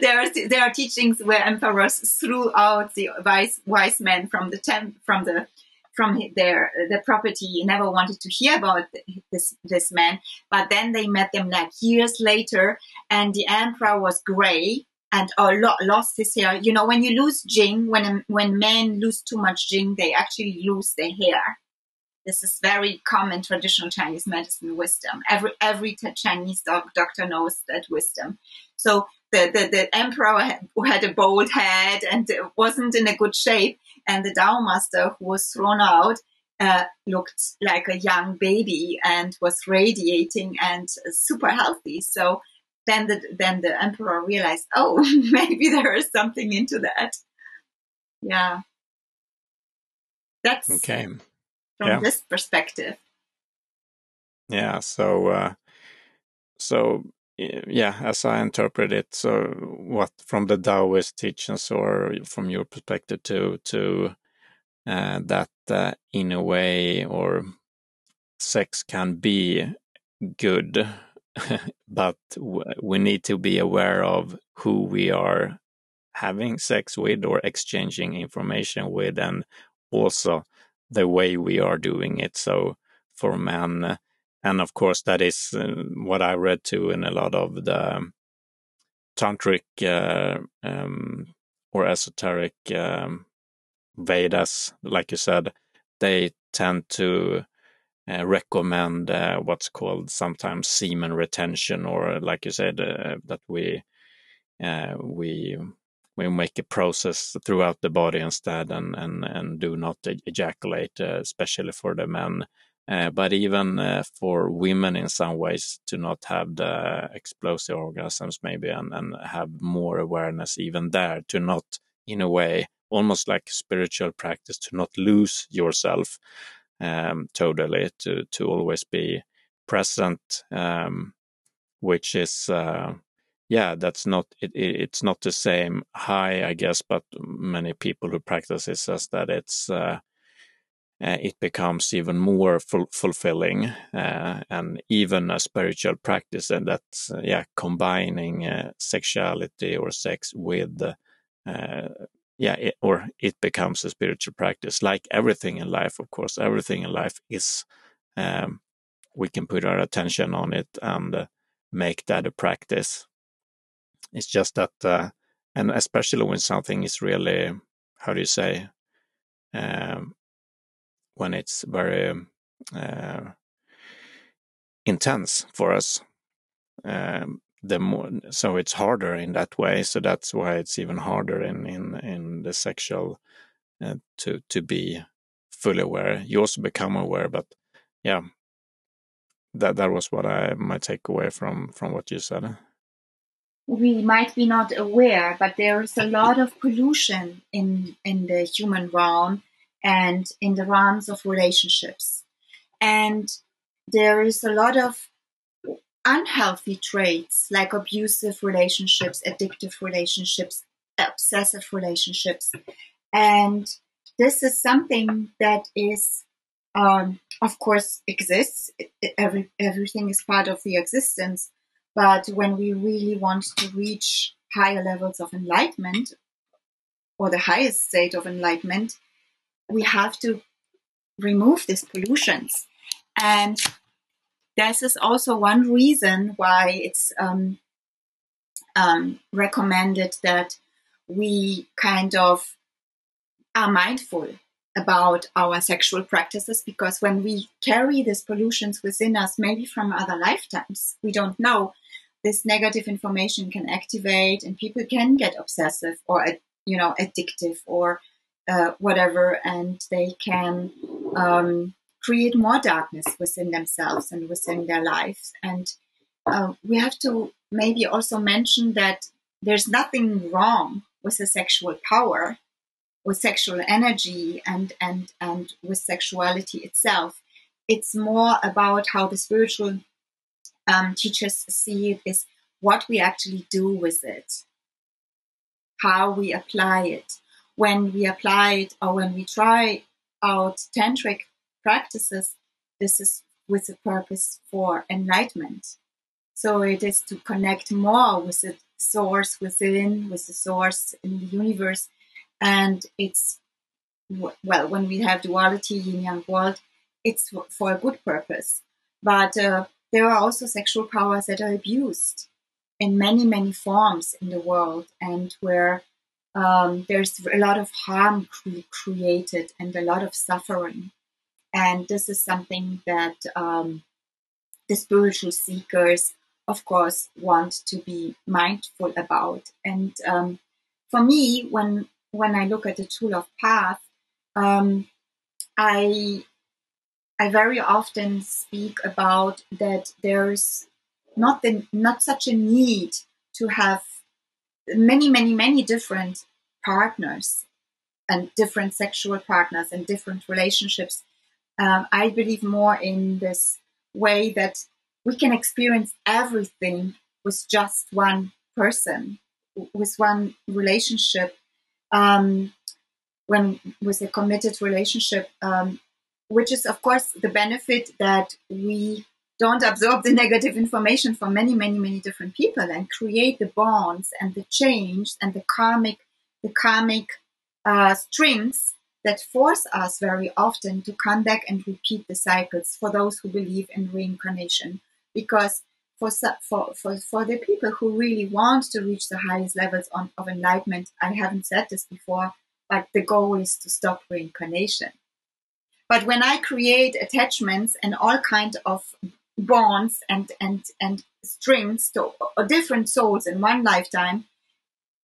there are there are teachings where emperors threw out the wise wise men from the temp, from the from their the property. Never wanted to hear about this this man, but then they met them like years later, and the emperor was gray and uh, lo- lost his hair. You know, when you lose jing, when when men lose too much jing, they actually lose their hair. This is very common traditional Chinese medicine wisdom. Every every Chinese doc- doctor knows that wisdom. So the, the, the emperor had, who had a bald head and wasn't in a good shape, and the Tao master who was thrown out uh, looked like a young baby and was radiating and super healthy. So then the then the emperor realized, oh, maybe there is something into that. Yeah, that's
okay
from
yeah.
this perspective.
Yeah. So, uh, so yeah, as I interpret it, so what from the Taoist teachings or from your perspective to to uh, that uh, in a way or sex can be good but we need to be aware of who we are having sex with or exchanging information with, and also the way we are doing it. So for men, and of course, that is uh, what I read too in a lot of the tantric uh, um, or esoteric um, Vedas, like you said, they tend to uh, recommend uh, what's called sometimes semen retention, or like you said, uh, that we uh, we we make a process throughout the body instead, and and and do not ejaculate, especially for the men. Uh, but even for women, in some ways, to not have the explosive orgasms, maybe, and, and have more awareness even there, to not, in a way, almost like spiritual practice, to not lose yourself um, totally to to always be present, um, which is uh, yeah, that's not it, it, It's not the same high, I guess, but many people who practice it says that it's uh, uh, it becomes even more ful- fulfilling uh, and even a spiritual practice, and that's uh, yeah, combining uh, sexuality or sex with yeah, it, or it becomes a spiritual practice. Like everything in life, of course, everything in life is, um, we can put our attention on it and make that a practice. It's just that, uh, and especially when something is really, how do you say, um, when it's very uh, intense for us. Um, the more so it's harder in that way so that's why it's even harder in in in the sexual uh, to to be fully aware you also become aware but yeah that that was what i my takeaway from from what you said
we might be not aware but there is a lot of pollution in in the human realm and in the realms of relationships and there is a lot of unhealthy traits like abusive relationships, addictive relationships, obsessive relationships. And this is something that is, um, of course, exists. Every, everything is part of the existence. But when we really want to reach higher levels of enlightenment or the highest state of enlightenment, we have to remove these pollutions. And this is also one reason why it's um, um, recommended that we kind of are mindful about our sexual practices because when we carry these pollutions within us, maybe from other lifetimes, we don't know, this negative information can activate and people can get obsessive or, you know, addictive or uh, whatever, and they can um, create more darkness within themselves and within their lives. And uh, we have to maybe also mention that there's nothing wrong with the sexual power, with sexual energy, and and and with sexuality itself. It's more about how the spiritual um, teachers see it is what we actually do with it, how we apply it. When we apply it, or when we try out tantric practices, this is with a purpose for enlightenment. So it is to connect more with the source within, with the source in the universe. And it's, well, when we have duality, yin yang world, it's for a good purpose. But uh, there are also sexual powers that are abused in many, many forms in the world, and where um, there's a lot of harm cre- created and a lot of suffering. And this is something that um, the spiritual seekers, of course, want to be mindful about. And um, for me, when when I look at the tool of path, um, I I very often speak about that there's not the not such a need to have many many many different partners and different sexual partners and different relationships. Um, I believe more in this way that we can experience everything with just one person, with one relationship, um, when with a committed relationship, um, which is of course the benefit that we don't absorb the negative information from many, many, many different people and create the bonds and the change and the karmic, the karmic uh, strings that force us very often to come back and repeat the cycles for those who believe in reincarnation. Because for, for, for, for the people who really want to reach the highest levels on, of enlightenment, I haven't said this before, but the goal is to stop reincarnation. But when I create attachments and all kind of bonds and, and, and strings to different souls in one lifetime,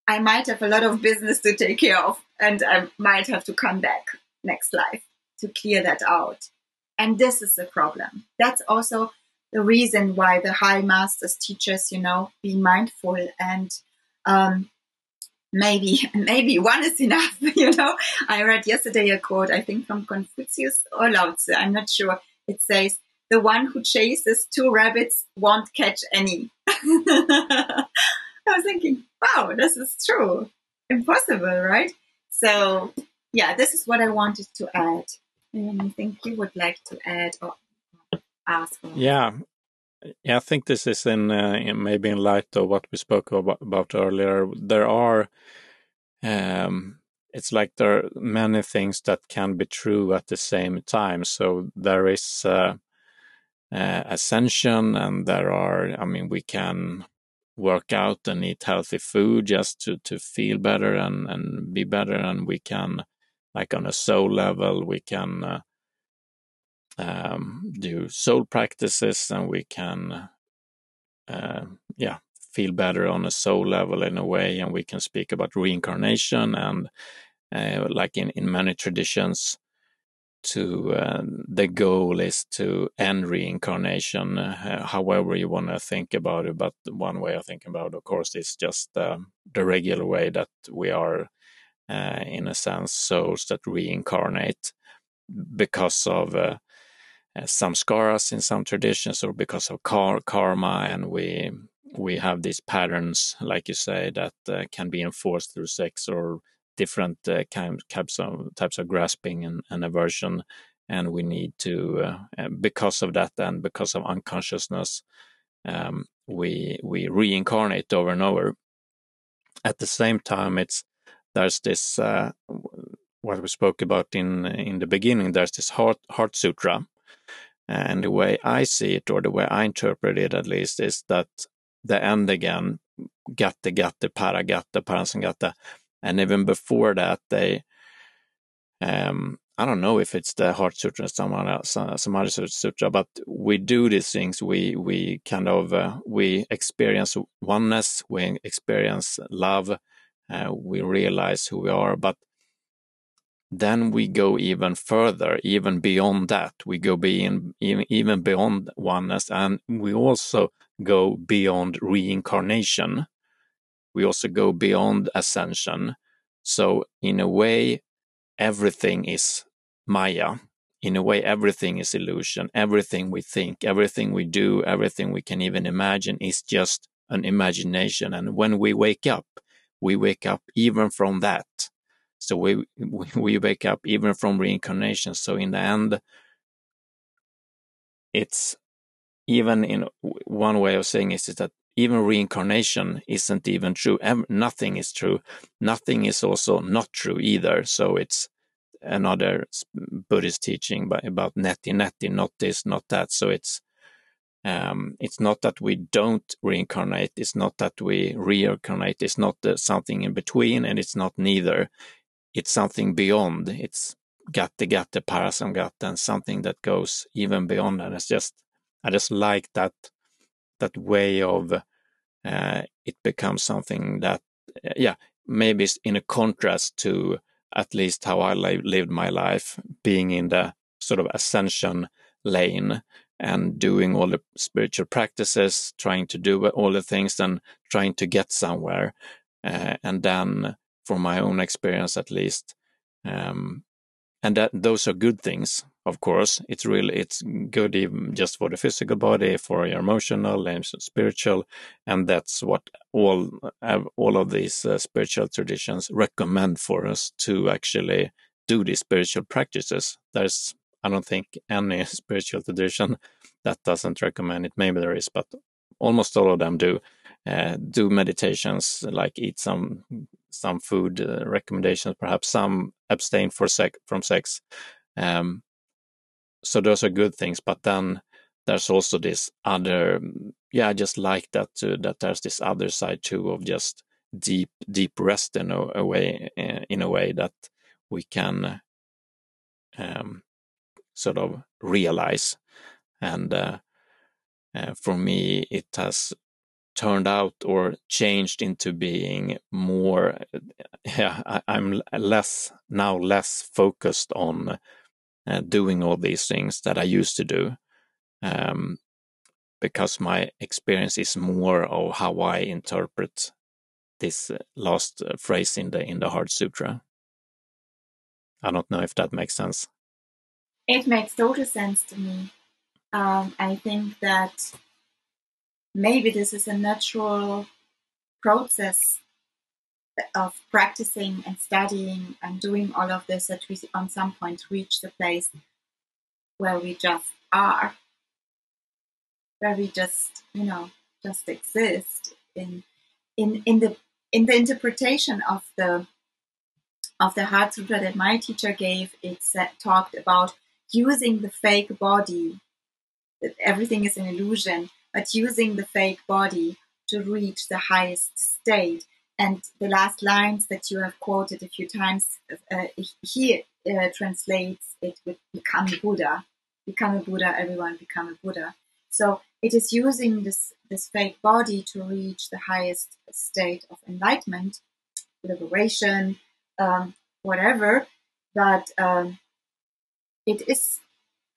I might have a lot of business to take care of and I might have to come back next life to clear that out. And this is the problem. That's also the reason why the high masters teach us, you know, be mindful and um, maybe maybe one is enough. You know, I read yesterday a quote, I think from Confucius or Lao Tzu, I'm not sure. It says, "The one who chases two rabbits won't catch any." I was thinking, wow, this is true. Impossible, right? So, yeah, this is what I wanted to add. Anything you would like to add or ask? Or...
Yeah, yeah, I think this is in, uh, in, maybe in light of what we spoke about, about earlier. There are, um, it's like there are many things that can be true at the same time. So there is uh, ascension, and there are. I mean, we can work out and eat healthy food just to to feel better and and be better, and we can, like on a soul level, we can uh, um, do soul practices and we can, uh, yeah, feel better on a soul level in a way. And we can speak about reincarnation and, uh, like in, in many traditions, to uh, the goal is to end reincarnation, uh, however you want to think about it. But one way of thinking about it, of course, is just uh, the regular way that we are, uh, in a sense, souls that reincarnate because of uh, some us in some traditions or because of karma and we we have these patterns like you say that uh, can be enforced through sex or different uh, types of types of grasping and, and aversion and we need to uh, uh, because of that and because of unconsciousness um, we we reincarnate over and over at the same time it's there's this uh, what we spoke about in in the beginning there's this heart heart sutra and the way I see it, or the way I interpret it at least, is that the end again, gatta, gatta, para paragatta, parasangata. And even before that, they, um, I don't know if it's the Heart Sutra or someone else, some other sutra, but we do these things. We we kind of uh, we experience oneness, we experience love, uh, we realize who we are. But then we go even further, even beyond that. We go being, even beyond oneness, and we also go beyond reincarnation. We also go beyond ascension. So, in a way, everything is Maya. In a way, everything is illusion. Everything we think, everything we do, everything we can even imagine is just an imagination. And when we wake up, we wake up even from that so we we wake up even from reincarnation. So in the end, it's even in one way of saying is that even reincarnation isn't even true. Nothing is true. Nothing is also not true either. So it's another Buddhist teaching about neti neti, not this, not that. So it's um, it's not that we don't reincarnate. It's not that we reincarnate. It's not something in between, and it's not neither it's something beyond. It's gatte gatte parasamgatte and something that goes even beyond And It's just I just like that that way of uh, it becomes something that uh, yeah maybe it's in a contrast to at least how I li- lived my life, being in the sort of ascension lane and doing all the spiritual practices, trying to do all the things and trying to get somewhere. Uh, and then from my own experience at least. Um, and that those are good things, of course. It's really it's good even just for the physical body, for your emotional and spiritual, and that's what all all of these uh, spiritual traditions recommend for us to actually do these spiritual practices. There's I don't think any spiritual tradition that doesn't recommend it. Maybe there is, but almost all of them do. Uh, do meditations like eat some some food uh, recommendations, perhaps some abstain for sec- from sex. Um, so those are good things, but then there's also this other, yeah, I just like that too, that there's this other side too of just deep, deep rest in a, a way, eh, in a way that we can um, sort of realize. And uh, uh, for me, it has turned out or changed into being more yeah I, am less now less focused on uh, doing all these things that i used to do um, because my experience is more of how I interpret this uh, last uh, phrase in the in the Heart Sutra. I don't know if that makes sense.
It makes total sense to me. Um, I think that maybe this is a natural process of practicing and studying and doing all of this that we on some point reach the place where we just are where we just you know just exist in in in the in the interpretation of the of the heart sutra that my teacher gave. It said, talked about using the fake body that everything is an illusion but using the fake body to reach the highest state and the last lines that you have quoted a few times uh, he uh, translates it with become buddha become a buddha everyone become a buddha so it is using this, this fake body to reach the highest state of enlightenment, liberation, um, whatever. But um, it is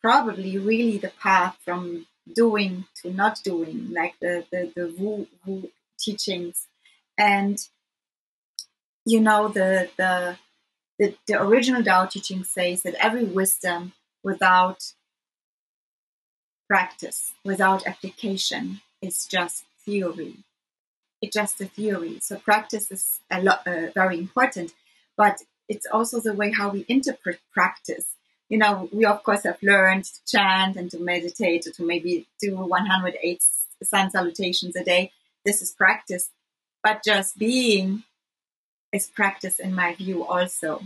probably really the path from doing to not doing, like the, the, the Wu, Wu teachings. And, you know, the, the, the, the original Tao teaching says that every wisdom without practice without application is just theory. It's just a theory. So practice is a lot uh, very important, but it's also the way how we interpret practice. You know, we of course have learned to chant and to meditate or to maybe do 108 sun salutations a day. This is practice, but just being is practice in my view also.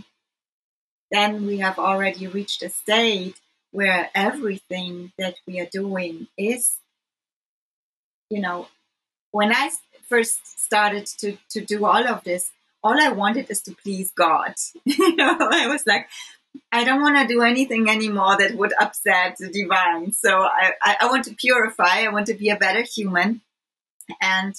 Then we have already reached a state where everything that we are doing is, you know, when I first started to, to do all of this, all I wanted is to please God. you know, I was like, I don't want to do anything anymore that would upset the divine. So I, I, I want to purify. I want to be a better human. And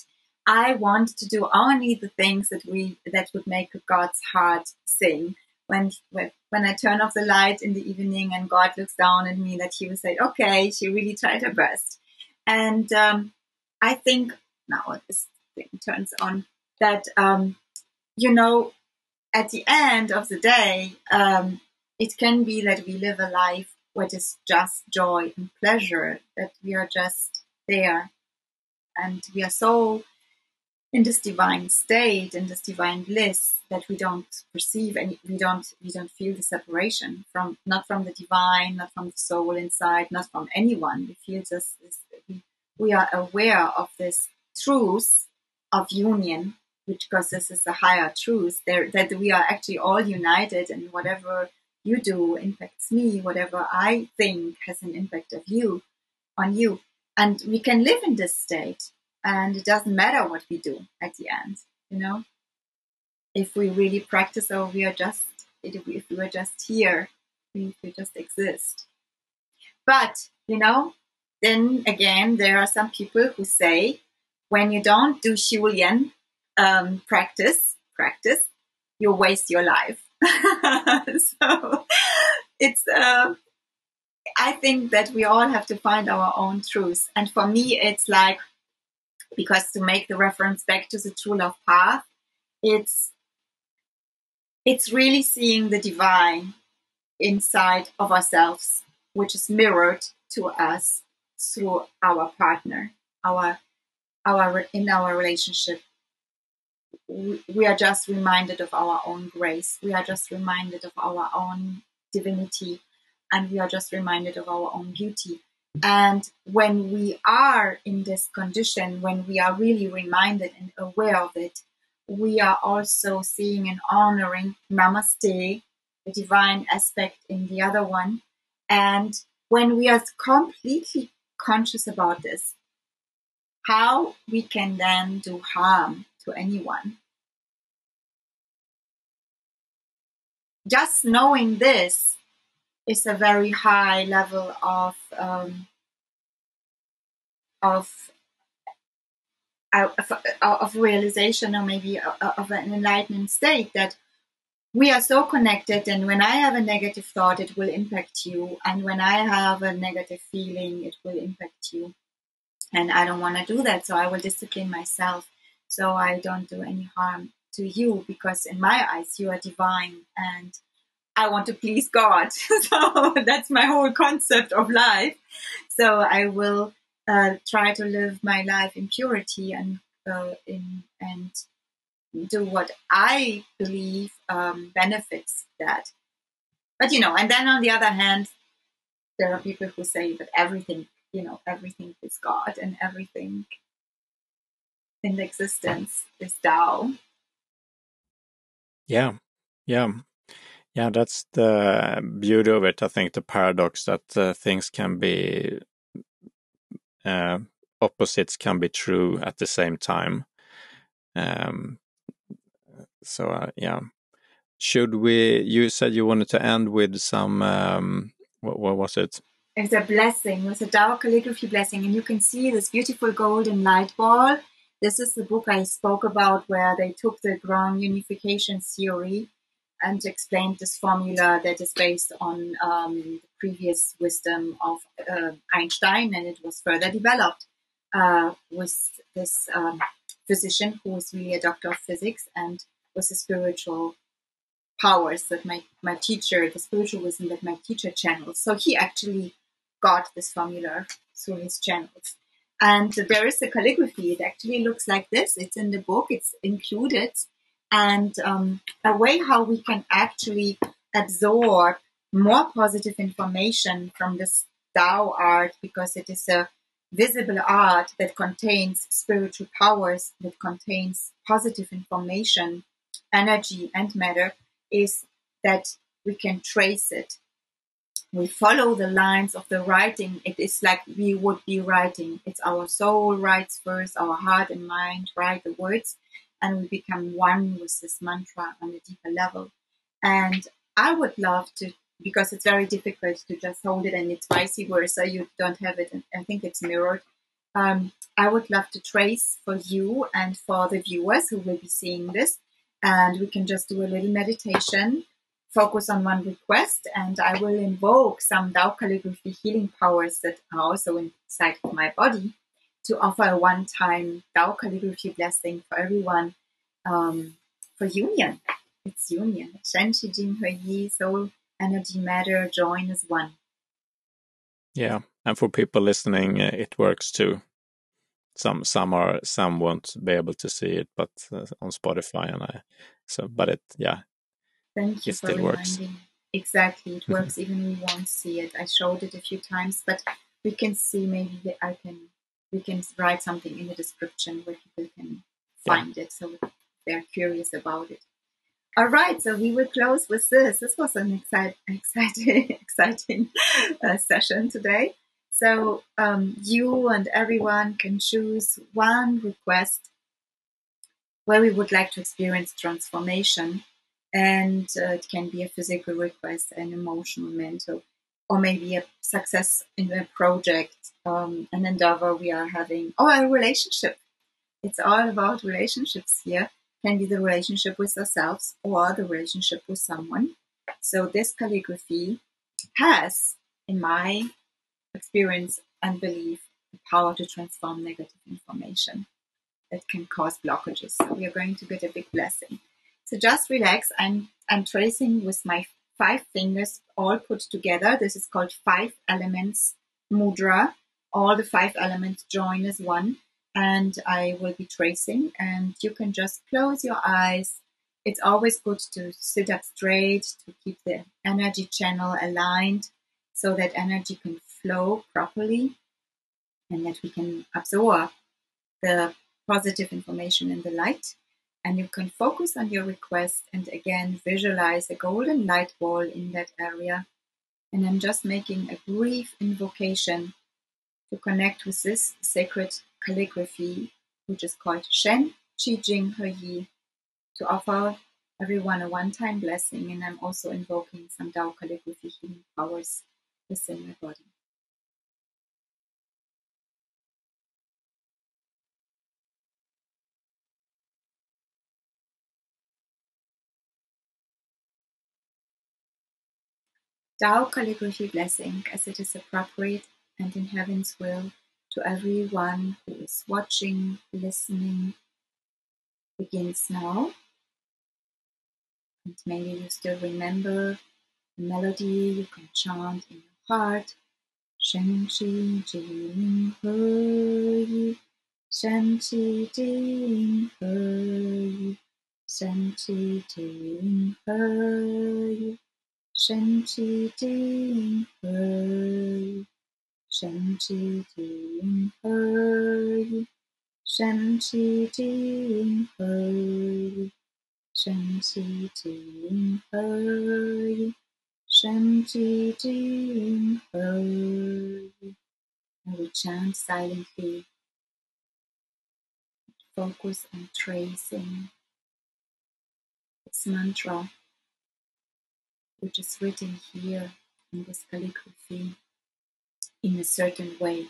I want to do only the things that we that would make God's heart sing when when I turn off the light in the evening and God looks down at me, that He will say, "Okay, she really tried her best." And um, I think now this thing turns on that um, you know at the end of the day, um, it can be that we live a life which is just joy and pleasure, that we are just there, and we are so in this divine state, in this divine bliss, that we don't perceive and we don't we don't feel the separation from not from the divine, not from the soul inside, not from anyone. We feel just this, we, are aware of this truth of union, which because this is a higher truth, there that we are actually all united and whatever you do impacts me, whatever I think has an impact of you on you. And we can live in this state and it doesn't matter what we do at the end you know? If we really practice or we are just if we are just here if we just exist. But you know then again there are some people who say when you don't do Xiu Lian um, practice practice you waste your life. So it's uh, I think that we all have to find our own truth. And for me it's like because to make the reference back to the true love path, it's it's really seeing the divine inside of ourselves, which is mirrored to us through our partner, our our in our relationship. We are just reminded of our own grace. We are just reminded of our own divinity, and we are just reminded of our own beauty. And when we are in this condition, when we are really reminded and aware of it, we are also seeing and honoring Namaste, the divine aspect in the other one. And when we are completely conscious about this, how we can then do harm to anyone. Just knowing this is a very high level of um, of of, of realization or maybe of an enlightenment state that we are so connected and when i have a negative thought it will impact you. And when i have a negative feeling it will impact you. And i don't want to do that so i will discipline myself. So i don't do any harm to you because in my eyes you are divine and i want to please god so that's my whole concept of life so i will uh, try to live my life in purity and uh, in and do what I believe um, benefits that. But you know, and then on the other hand, there are people who say that everything, you know, everything is God and everything in existence is Tao.
Yeah, yeah, yeah. That's the beauty of it. I think the paradox that uh, things can be uh, opposites can be true at the same time. Um, so uh, yeah, should we? You said you wanted to end with some. Um, what, what was it?
It's a blessing. It's a Tao calligraphy blessing, and you can see this beautiful golden light ball. This is the book I spoke about, where they took the grand unification theory and explained this formula that is based on um, the previous wisdom of uh, Einstein, and it was further developed uh, with this um, physician who was really a doctor of physics and was the spiritual powers that my, my teacher, the spiritual wisdom that my teacher channels. So he actually got this formula through his channels. And there is a calligraphy. It actually looks like this. It's in the book. It's included and um, a way how we can actually absorb more positive information from this Tao art because it is a visible art that contains spiritual powers, that contains positive information, energy, and matter, is that we can trace it. We follow the lines of the writing. It is like we would be writing. It's our soul writes first, our heart and mind write the words, and we become one with this mantra on a deeper level. And I would love to, because it's very difficult to just hold it and it's vice versa, you don't have it, I think it's mirrored. Um, I would love to trace for you and for the viewers who will be seeing this. And we can just do a little meditation, focus on one request, and I will invoke some Tao calligraphy healing powers that are also inside of my body to offer a one-time Tao calligraphy blessing for everyone um, for union. It's union. Shen Qi Jing He Yi, soul, energy, matter, join as one.
Yeah, and for people listening, uh, it works too. Some some are some won't be able to see it, but uh, on Spotify and I so but it yeah.
Thank you it for still reminding. Works. Exactly, it works even we won't see it. I showed it a few times, but we can see maybe I can we can write something in the description where people can find yeah. it so they're curious about it. All right, so we will close with this. This was an excite, exciting, exciting uh, session today. So um, you and everyone can choose one request where we would like to experience transformation, and uh, it can be a physical request, an emotional, mental, or maybe a success in a project, um, an endeavor we are having, or a relationship. It's all about relationships here. Can be the relationship with ourselves or the relationship with someone. So this calligraphy has, in my experience and belief, the power to transform negative information that can cause blockages. So we are going to get a big blessing. So just relax. I'm I'm tracing with my five fingers all put together. This is called five elements mudra. All the five elements join as one. And I will be tracing, and you can just close your eyes. It's always good to sit up straight to keep the energy channel aligned so that energy can flow properly and that we can absorb the positive information in the light and you can focus on your request and again visualize a golden light ball in that area. And I'm just making a brief invocation to connect with this sacred calligraphy, which is called Shen Qi Jing He Yi, to offer everyone a one-time blessing, and I'm also invoking some Tao calligraphy healing powers within my body. Tao calligraphy blessing as it is appropriate and in heaven's will to everyone who is watching, listening, begins now. And maybe you still remember the melody you can chant in your heart. Shen Qi Jing He Yi, Shen Qi Jing He Yi, Shen Qi Jing He Yi, Shen Qi Jing He Yi, Shen Qi Jing He Yi, Shen Qi Jing He Yi, Shen Qi Jing He Yi, Shen Qi Jing He Yi. And we chant silently, focus on tracing. This mantra, which is written here in this calligraphy in a certain way.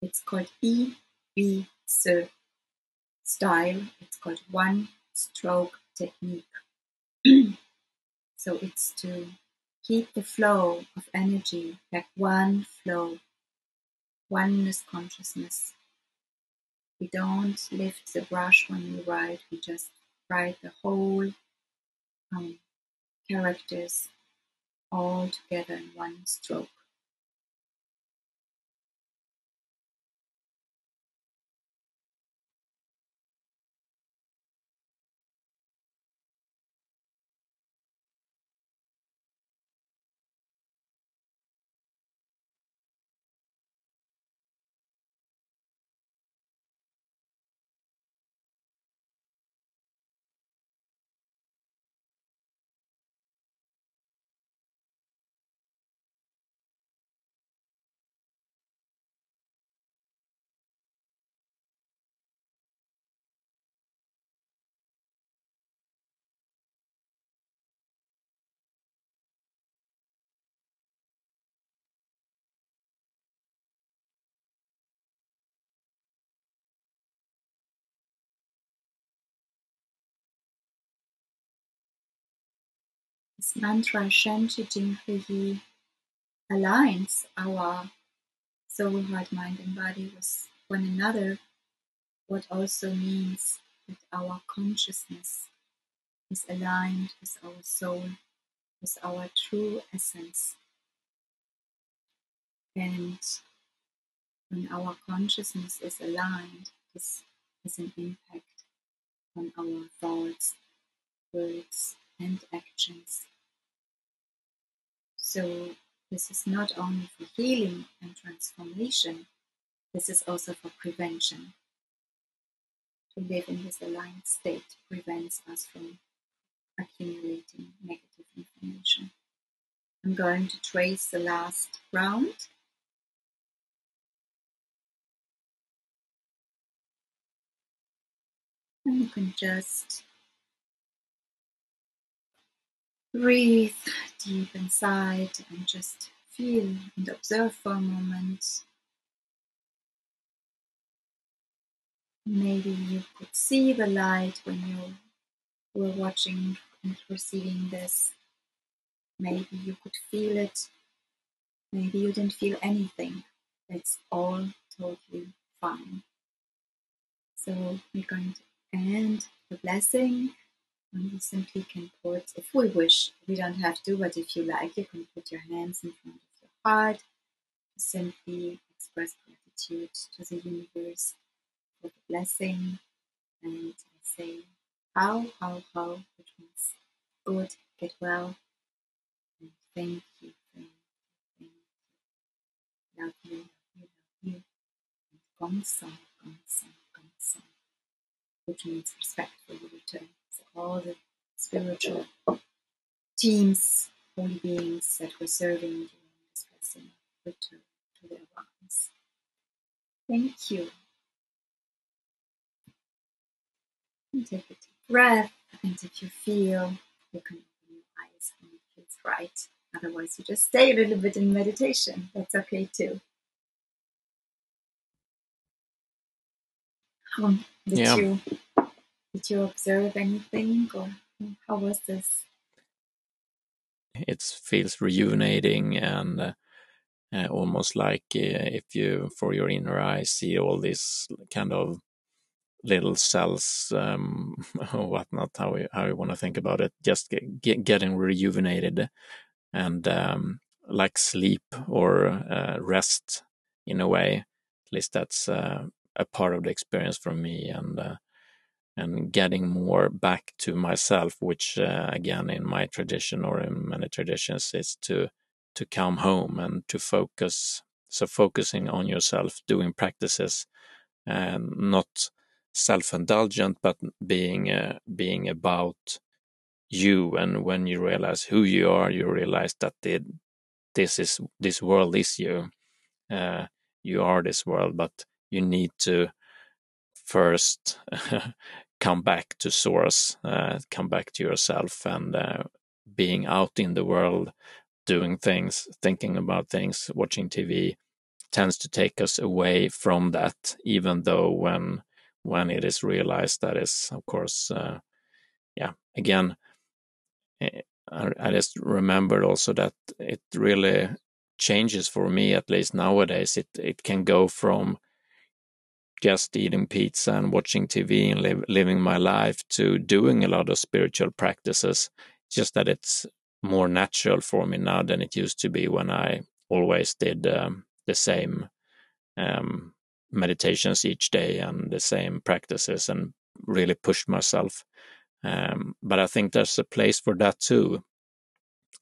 It's called E B S style. It's called one stroke technique. so it's to keep the flow of energy like one flow, oneness consciousness. We don't lift the brush when we write, we just write the whole um, characters all together in one stroke. He Yi aligns our soul, heart, mind, and body with one another, what also means that our consciousness is aligned with our soul, with our true essence. And when our consciousness is aligned, this has an impact on our thoughts, words, and actions. So, this is not only for healing and transformation, this is also for prevention. To live in this aligned state prevents us from accumulating negative information. I'm going to trace the last round. And you can just breathe deep inside and just feel and observe for a moment. Maybe you could see the light when you were watching and receiving this. Maybe you could feel it. Maybe you didn't feel anything. It's all totally fine. So we're going to end the blessing and we simply can put, if we wish, we don't have to, but if you like, you can put your hands in front of your heart simply express gratitude to the universe for the blessing. And say, how, how, how, which means good, get well, and thank you, thank you, thank you, love you, love you, love you, and gong song, gongsan, gong song, which means respectful return. All the spiritual teams, holy beings that were serving during this blessing return to their ones. Thank you. And take a deep breath, and if you feel, you can open your eyes when it feels right. Otherwise, you just stay a little bit in meditation. That's okay too. Um, did
Yeah.
you did you observe anything, or how was this?
It feels rejuvenating and uh, uh, almost like uh, if you, for your inner eye, see all these kind of little cells um, whatnot, how you, how you want to think about it, just get, get, getting rejuvenated and um, like sleep or uh, rest in a way. At least that's uh, a part of the experience for me, and uh, and getting more back to myself, which uh, again in my tradition or in many traditions is to to come home and to focus. So focusing on yourself, doing practices, and not self-indulgent, but being uh, being about you. And when you realize who you are, you realize that it, this is this world is you. Uh, you are this world, but you need to first come back to source, uh, come back to yourself, and uh, being out in the world, doing things, thinking about things, watching TV tends to take us away from that. Even though when when it is realized that is, of course, uh, yeah. Again, eh, I just remembered also that it really changes for me, at least nowadays. It it can go from just eating pizza and watching TV and living my life to doing a lot of spiritual practices. Just that it's more natural for me now than it used to be when I always did um, the same um, meditations each day and the same practices and really pushed myself. Um, but I think there's a place for that too.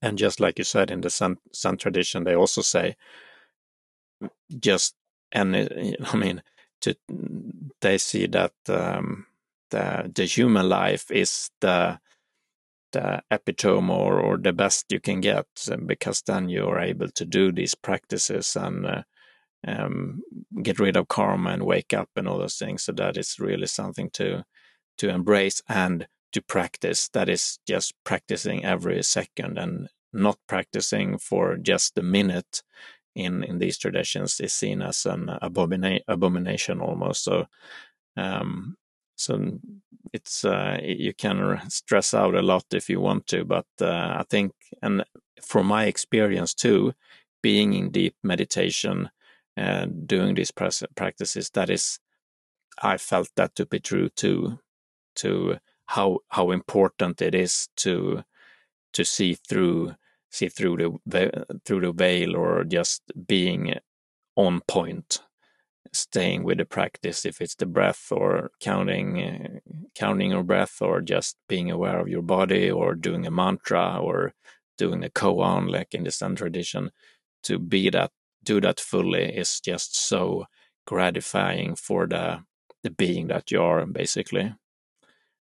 And just like you said in the Sun, Sun tradition, they also say just and I mean to they see that um, the the human life is the the epitome or, or the best you can get because then you're able to do these practices and uh, um, get rid of karma and wake up and all those things. So that is really something to to embrace and to practice. That is just practicing every second and not practicing for just a minute in in these traditions is seen as an abomina- abomination almost. So um, so it's uh, you can stress out a lot if you want to, but uh, I think and from my experience too, being in deep meditation and doing these practices, that is, I felt that to be true too, to how how important it is to to see through see through the through the veil or just being on point staying with the practice if it's the breath or counting uh, counting your breath or just being aware of your body or doing a mantra or doing a koan like in the Zen tradition to be that do that fully is just so gratifying for the the being that you are basically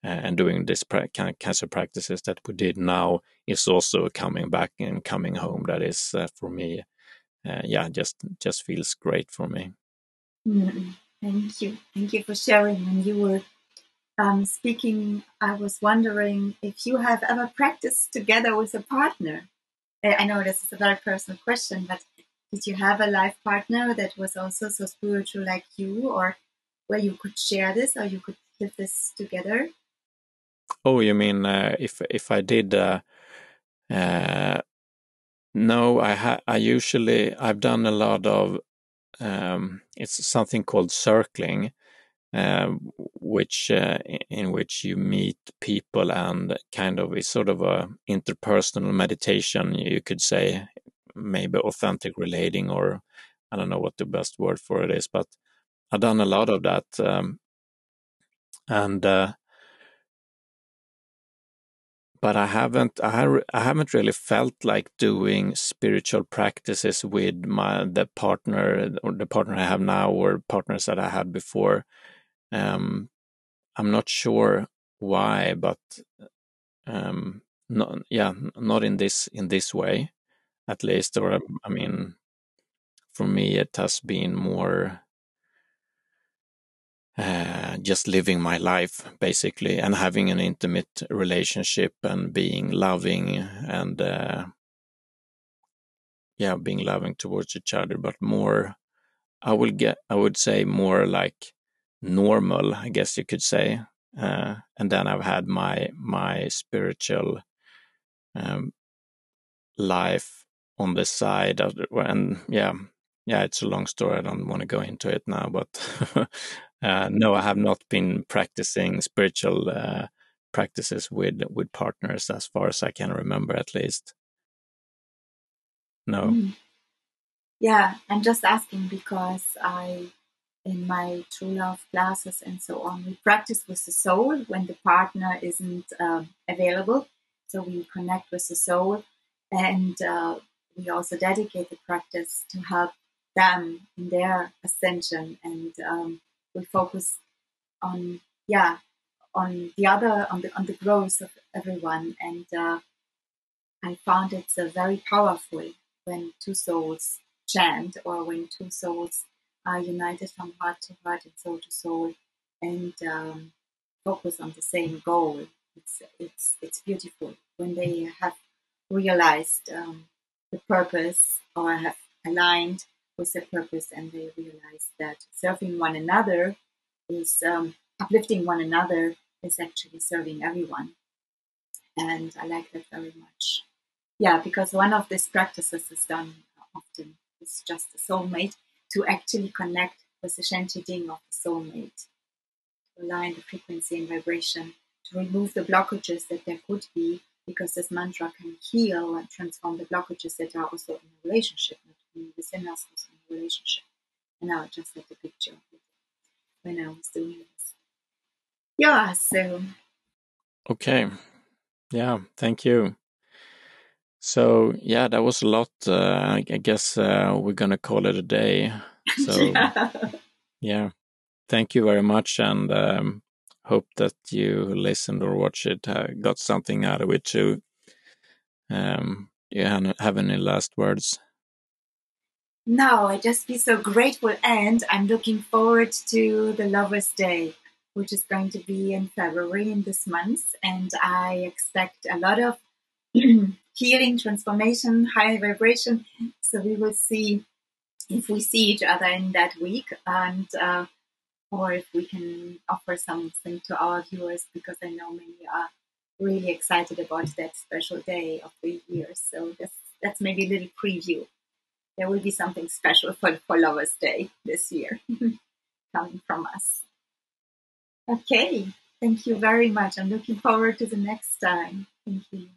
and doing this kind of cancer practices that we did now is also coming back and coming home. That is uh, for me, uh, yeah, just just feels great for me.
Mm, thank you, thank you for sharing. When you were um, speaking, I was wondering if you have ever practiced together with a partner. I know this is a very personal question, but did you have a life partner that was also so spiritual like you, or where you could share this, or you could live this together?
Oh, you mean uh, if if I did? Uh, uh, no, I ha- I usually I've done a lot of. Um, it's something called circling, uh, which uh, in which you meet people and kind of is sort of a interpersonal meditation. You could say maybe authentic relating, or I don't know what the best word for it is, but I've done a lot of that, um, and uh, but I haven't I, ha- I haven't really felt like doing spiritual practices with my the partner or the partner I have now or partners that I had before. Um, I'm not sure why, but um, not yeah, not in this in this way, at least. Or I mean, for me, it has been more uh, just living my life basically and having an intimate relationship and being loving and uh, yeah being loving towards each other but more i will get i would say more like normal i guess you could say uh, and then i've had my my spiritual um, life on the side of and yeah yeah it's a long story. I don't want to go into it now but uh, no i have not been practicing spiritual uh, practices with with partners as far as i can remember at least. No. Mm.
yeah i'm just asking because i in my true love classes and so on we practice with the soul when the partner isn't uh, available. So we connect with the soul and uh, we also dedicate the practice to help them in their ascension and um, we focus on yeah on the other on the on the growth of everyone. And uh, i found it's uh, very powerful when two souls chant or when two souls are united from heart to heart and soul to soul and um, focus on the same goal. It's it's it's beautiful when they have realized um, the purpose or have aligned with the purpose and they realize that serving one another is um, uplifting one another is actually serving everyone. And I like that very much. Yeah, because one of these practices is done often. It's just a soulmate to actually connect with the Shanti Ding of the soulmate, to align the frequency and vibration, to remove the blockages that there could be because this mantra can heal and transform the blockages that are also in a relationship, not within also in a relationship. And I just had a picture of it when I was doing this. Yeah, so.
Okay. Yeah, thank you. So, yeah, that was a lot. Uh, I guess uh, we're going to call it a day. So, yeah. yeah. Thank you very much. And um, hope that you listened or watched it uh, got something out of it too. Um, do you have any last words?
No, I just be so grateful, and I'm looking forward to the Lovers' Day, which is going to be in February in this month, and I expect a lot of healing, transformation, high vibration. So we will see if we see each other in that week, and uh, or if we can offer something to our viewers because I know many are really excited about that special day of the year. So that's that's maybe a little preview. There will be something special for, for Lovers Day this year coming from us. Okay, thank you very much. I'm looking forward to the next time. Thank you.